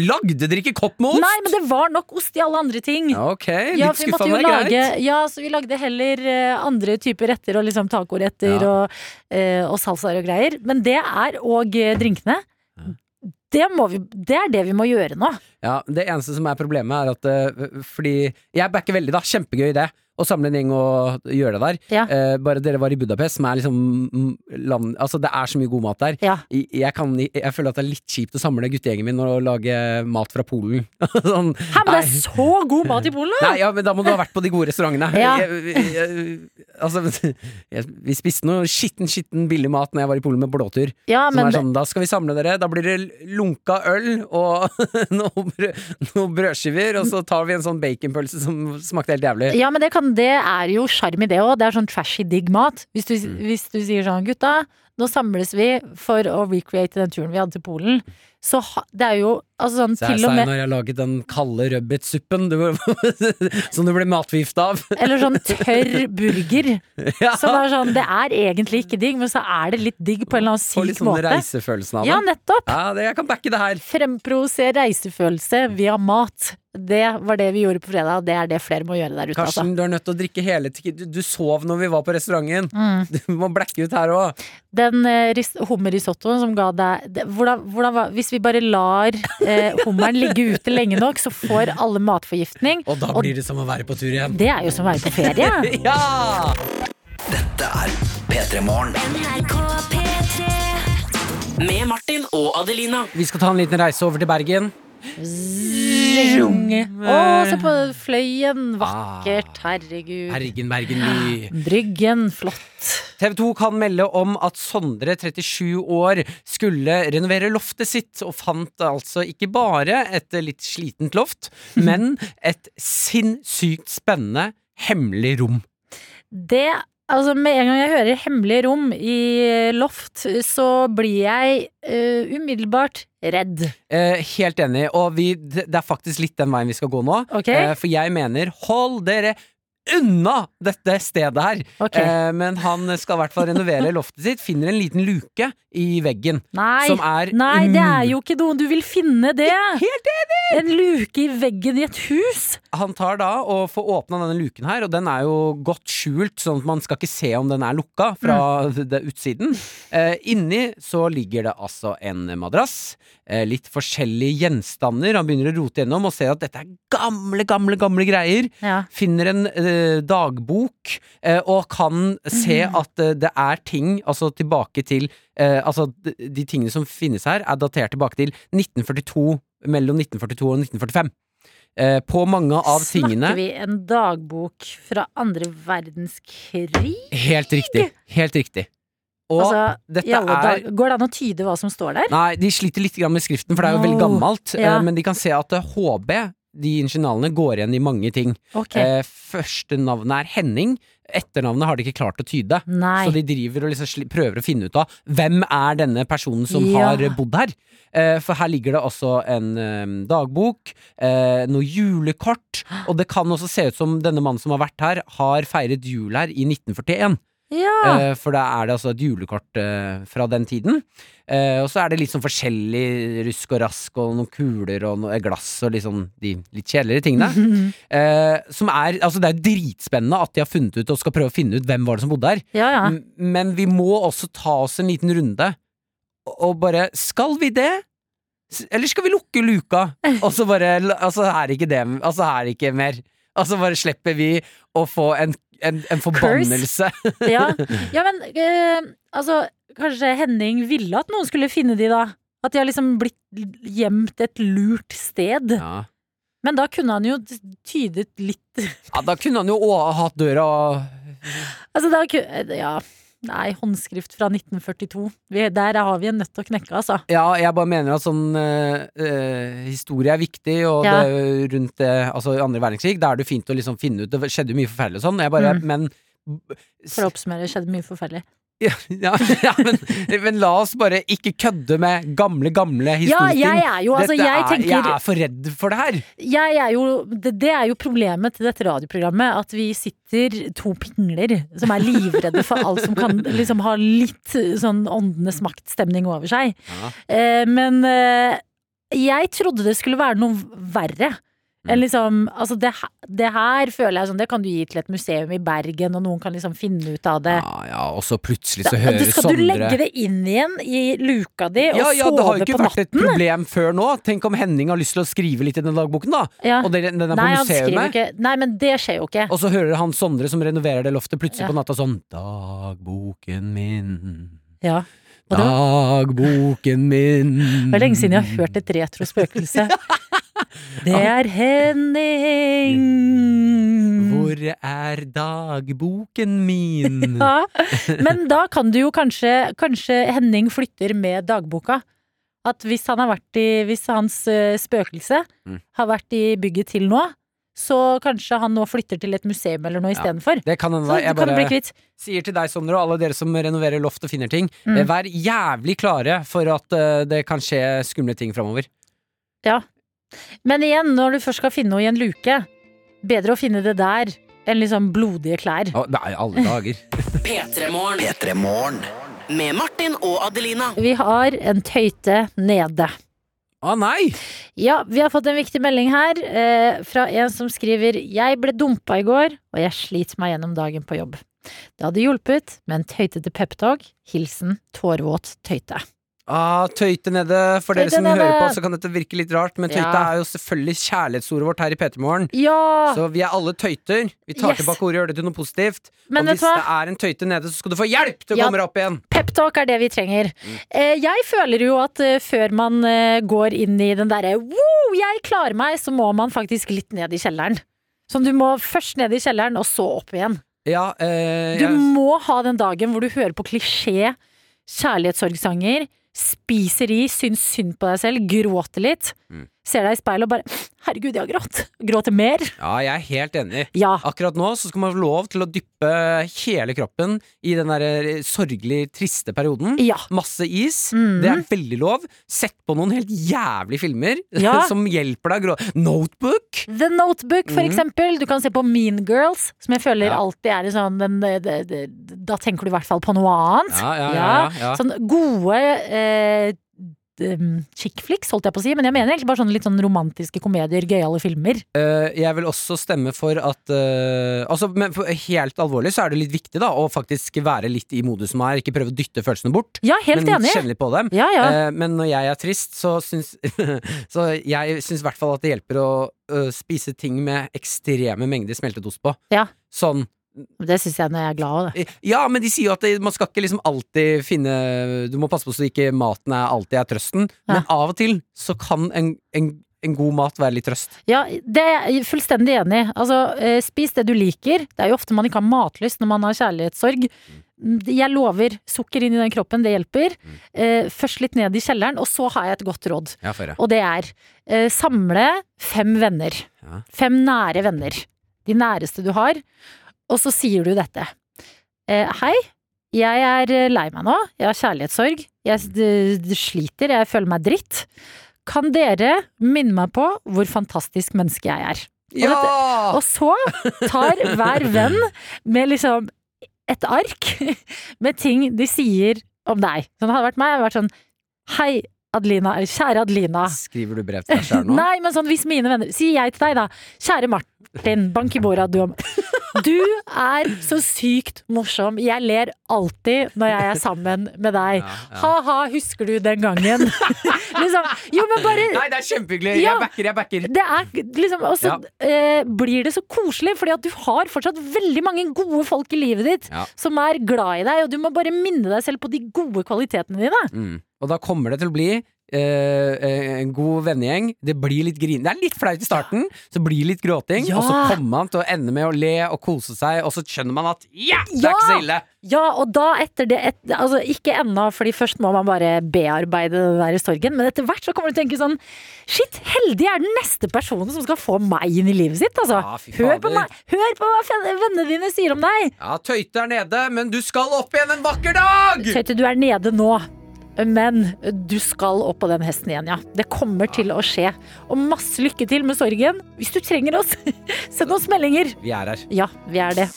Lagde dere ikke kopp med ost? Nei, men det var nok ost i alle andre ting. Ok, litt Ja, skuffa, men greit. ja, så vi lagde heller uh, andre typer retter, og liksom tacoretter Ja. og, uh, og salsaer og greier. Men det er og drinkene. Det, vi, det er det vi må gjøre nå. Ja, Det eneste som er problemet, er at eh, Fordi jeg backer veldig, da. Kjempegøy idé. Å samle en gjeng og gjøre det der. Ja. Eh, bare dere var i Budapest, som er liksom land Altså, det er så mye god mat der. Ja. Jeg, kan, jeg føler at det er litt kjipt å samle guttegjengen min og lage mat fra Polen. sånn, Hæ, men det er nei. så god mat i Polen! da! Nei, ja, men da må du ha vært på de gode restaurantene. Ja. Jeg, jeg, altså, vi spiste noe skitten, skitten billig mat når jeg var i Polen med blåtur. Ja, Som men er sånn, da skal vi samle dere, da blir det lunka øl og brød, noen brødskiver, og så tar vi en sånn baconpølse som smakte helt jævlig. Ja, men det, kan, det er jo sjarm i det òg. Det er sånn trashy digg mat. Hvis du, Mm. hvis du sier sånn, gutta, nå samles vi for å recreate den turen vi hadde til Polen. Så det er jo altså sånn til og jo med når jeg laget den kalde rødbetsuppen som du ble matforgifta av. Eller sånn tørr burger. Ja. Som er sånn, det er egentlig ikke digg, men så er det litt digg på en eller annen syk Får syk litt sånn måte. reisefølelsen av det. Ja, nettopp! Ja, det, jeg kan backe det her. Fremprovosere reisefølelse via mat. Det var det vi gjorde på fredag, og det er det flere må gjøre der ute, altså. Du er nødt til å drikke hele Du, du sov når vi var på restauranten. Mm. Du må blacke ut her òg. Den eh, ris- hummerrisottoen som ga deg det, hvordan, hvordan var, Hvis vi bare lar eh, hummeren ligge ute lenge nok, så får alle matforgiftning. Og da blir det som å være på tur igjen. Det er jo som å være på ferie. Ja! Dette er P3 Morgen. Med Martin og Adelina. Vi skal ta en liten reise over til Bergen. Zing. Å, se på Fløyen. Vakkert. Herregud. Bergen, Bergen by. Bryggen. Flott. TV 2 kan melde om at Sondre, 37 år, skulle renovere loftet sitt, og fant altså ikke bare et litt slitent loft, men et sinnssykt spennende hemmelig rom. Det Altså, med en gang jeg hører hemmelige rom i loft, så blir jeg uh, umiddelbart redd. Eh, helt enig, og vi, det det er faktisk litt den veien vi skal gå nå. Okay. Eh, for jeg mener, hold dere unna dette stedet her! Okay. Eh, men han skal i hvert fall renovere loftet sitt, finner en liten luke i veggen. Nei, Som er nei, det er jo ikke noe du vil finne det! Helt enig! En luke i veggen i et hus! Han tar da og får åpna denne luken her, og den er jo godt skjult, sånn at man skal ikke se om den er lukka fra det utsiden. Eh, inni så ligger det altså en madrass, eh, litt forskjellige gjenstander. Han begynner å rote gjennom og ser at dette er gamle, gamle, gamle greier. Ja. Finner en eh, dagbok eh, og kan se at eh, det er ting altså tilbake til eh, Altså de, de tingene som finnes her, er datert tilbake til 1942, mellom 1942 og 1945. Eh, på mange av tingene Snakker vi en dagbok fra andre verdenskrig? Helt riktig. Helt riktig. Og altså, er går det an å tyde hva som står der? Nei, de sliter litt med skriften, for det er jo veldig gammelt. eh, ja. Men de kan se at eh, HB, de initialene, går igjen i mange ting. Okay. Eh, første navnet er Henning. Etternavnet har de ikke klart å tyde. Nei. Så de driver og liksom prøver å finne ut av hvem er denne personen som Ja. har bodd her. Eh, for her ligger det også en eh, dagbok, eh, noe julekort, og det kan også se ut som denne mannen som har vært her, har feiret jul her i 1941. Ja. Eh, for da er det altså et julekort eh, fra den tiden. Eh, og så er det litt sånn forskjellig rusk og rask og noen kuler og noe glass og litt sånn de litt kjedeligere tingene. Eh, som er Altså, det er dritspennende at de har funnet ut og skal prøve å finne ut hvem var det som bodde her. Ja, ja. Men vi må også ta oss en liten runde og- og bare Skal vi det? Eller skal vi lukke luka? Og så bare Altså, er ikke det Altså, er det ikke mer? Altså, bare slipper vi å få en, en, en forbannelse. ja. ja, men eh, altså Kanskje Henning ville at noen skulle finne de, da? At de har liksom blitt gjemt et lurt sted. Ja. Men da kunne han jo tydet litt Ja, da kunne han jo òg hatt døra Altså, da kunne Ja. Nei, håndskrift fra 1942. Vi, der har vi en nøtt å knekke, altså. Ja, jeg bare mener at sånn eh, historie er viktig, og Ja. det, rundt det, altså andre verdenskrig, da er det fint å liksom finne ut Det skjedde jo mye forferdelig og sånn. Jeg bare, Mm. men For å oppsummere, det skjedde mye forferdelig. Ja, ja, ja men, men la oss bare ikke kødde med gamle, gamle Ja, historieting. jeg er jo Altså, jeg er, tenker jeg er for redd for det her. er jo, det, det er jo problemet til dette radioprogrammet, at vi sitter to pingler som er livredde for alt som kan liksom ha litt sånn åndenes maktstemning over seg. Ja. Eh, men eh, jeg trodde det skulle være noe verre. Mm. Enn liksom, altså det, det her føler jeg sånn, det kan du gi til et museum i Bergen, og noen kan liksom finne ut av det. Ja, ja, og så plutselig så Da, hører skal Sondre du legge det inn igjen i luka di og ja, ja, det har jo ikke vært et problem før nå. Tenk om Henning har lyst til å skrive litt i den dagboken, da. Ja. Og den, den er på Nei, på museet. ikke Nei, men det skjer jo ikke. Og så hører han Sondre som renoverer det loftet, plutselig Ja. på natta sånn Dagboken min, Ja. Dagboken min det er lenge siden jeg har hørt et retrospøkelse. Det er Henning. Hvor er dagboken min? Ja, men da kan du jo kanskje Kanskje Henning flytter med dagboka. At hvis han har vært i Hvis hans eh, spøkelse Mm. har vært i bygget til nå, så kanskje han nå flytter til et museum eller noe Ja. istedenfor. Det kan hende. Jeg bare kvitt. sier til deg, Sondre, og alle dere som renoverer loft og finner ting, Mm. vær jævlig klare for at eh, det kan skje skumle ting framover. Ja. Men igjen, når du først skal finne noe i en luke, bedre å finne det der enn liksom blodige klær. Å, Nei, alle dager. P3morgen. Med Martin og Adelina. Vi har en tøyte nede. Å nei! Ja, vi har fått en viktig melding her eh, fra en som skriver Jeg ble dumpa i går, og jeg sliter meg gjennom dagen på jobb. Det hadde hjulpet med en tøytete peptalk. Hilsen tårvåt tøyte. Ah, tøyte nede. For dere som nede. hører på, så kan dette virke litt rart, men tøyte Ja. er jo selvfølgelig kjærlighetsordet vårt her i P3 Morgen. Ja! Så vi er alle tøyter. Vi tar Yes. tilbake ordet og gjør det til noe positivt. Men og hvis hva? det er en tøyte nede, så skal du få hjelp til å Ja. komme deg opp igjen. Peptalk er det vi trenger. Mm. Eh, jeg føler jo at eh, før man eh, går inn i den derre wow, jeg klarer meg, så må man faktisk litt ned i kjelleren. Så du må først ned i kjelleren, og så opp igjen. Ja, eh, Du jeg- må ha den dagen hvor du hører på klisjé kjærlighetssorgsanger, spiser i, syns synd på deg selv, gråter litt. Mm. Ser deg i speilet og bare Herregud, jeg har grått. Gråter mer. Ja, jeg er helt enig. Ja. Akkurat nå så skal man få lov til å dyppe hele kroppen i den der eh, sorgelig triste perioden. Ja. Masse is. Mhm. Det er veldig lov. Sett på noen helt jævlige filmer Ja. som hjelper deg å grå. Notebook! The Notebook, for Mhm. eksempel. Du kan se på Mean Girls, som jeg føler alltid er en sånn den, den, den, Da tenker du i hvert fall på noe annet. Ja, ja, ja. Sånn gode eh, chick flicks, holdt jeg på å si, men jeg mener egentlig bare sånne litt sånn romantiske komedier, gøyale filmer. Uh, jeg vil også stemme for at uh, altså, men Helt alvorlig så er det litt viktig da å faktisk være litt i modus som er, ikke prøve å dytte følelsene bort. Ja, helt men enig. kjenne litt på dem. Ja, ja. Uh, men når jeg er trist, så syns Så jeg syns i hvert fall at det hjelper å spise ting med ekstreme mengder smeltet ost på. Ja. Sånn Det syns jeg når jeg er glad òg, det. Ja, men de sier jo at det, man skal ikke liksom alltid finne Du må passe på så ikke maten er, alltid er trøsten, men av og til så kan en, en, en god mat være litt trøst. Ja, det er jeg fullstendig enig i. Altså, eh, spis det du liker. Det er jo ofte man ikke har matlyst når man har kjærlighetssorg. Jeg lover, sukker inn i den kroppen, det hjelper. Eh, først litt ned i kjelleren, og så har jeg et godt råd. Ja, Og det er eh, samle fem venner. Ja. Fem nære venner. De næreste du har. Og så sier du dette. Eh, hei, jeg er eh, lei meg nå. Jeg har kjærlighetssorg. Jeg sliter. Jeg føler meg dritt. Kan dere minne meg på hvor fantastisk menneske jeg er? Og, dette, og så tar hver venn med liksom et ark med ting de sier om deg. Sånn hadde det vært meg, jeg hadde vært sånn Hei, Adelina. Kjære Adelina. Skriver du brev til deg sjøl nå? Nei, men sånn hvis mine venner Sier jeg til deg, da. Kjære Martin, bank i bordet, du og Du er så sykt morsom. Jeg ler alltid når jeg er sammen med deg. Ha-ha, husker du den gangen? liksom. Jo, men bare Nei, det er kjempehyggelig! Ja. Jeg backer, jeg backer. det er liksom Og så Ja. eh, blir det så koselig, fordi at du har fortsatt veldig mange gode folk i livet ditt Ja. som er glad i deg, og du må bare minne deg selv på de gode kvalitetene dine. Mm. Og da kommer det til å bli eh, en god vennegjeng. Det blir litt grin. Det er litt flaut i starten, så blir det litt gråting. Ja. Og så kommer man til å ende med å le og kose seg, og så skjønner man at ja, det er ikke så ille! Ja, og da etter det et, Altså ikke ennå, fordi først må man bare bearbeide den der sorgen, men etter hvert så kommer du til å tenke sånn Shit, heldig er den neste personen som skal få meg inn i livet sitt, altså. Ja, hør, på meg, hør på hva vennene dine sier om deg! Ja, Tøyte er nede, men du skal opp igjen en vakker dag! Tøyte, du er nede nå. Men du skal opp på den hesten igjen, ja. Det kommer til å skje. Og masse lykke til med sorgen. Hvis du trenger oss, send oss meldinger. Vi er her. Ja, vi er det.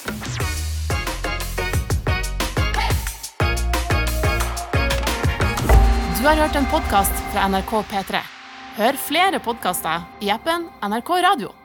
Du har hørt en podkast fra NRK P3. Hør flere podkaster i appen NRK Radio.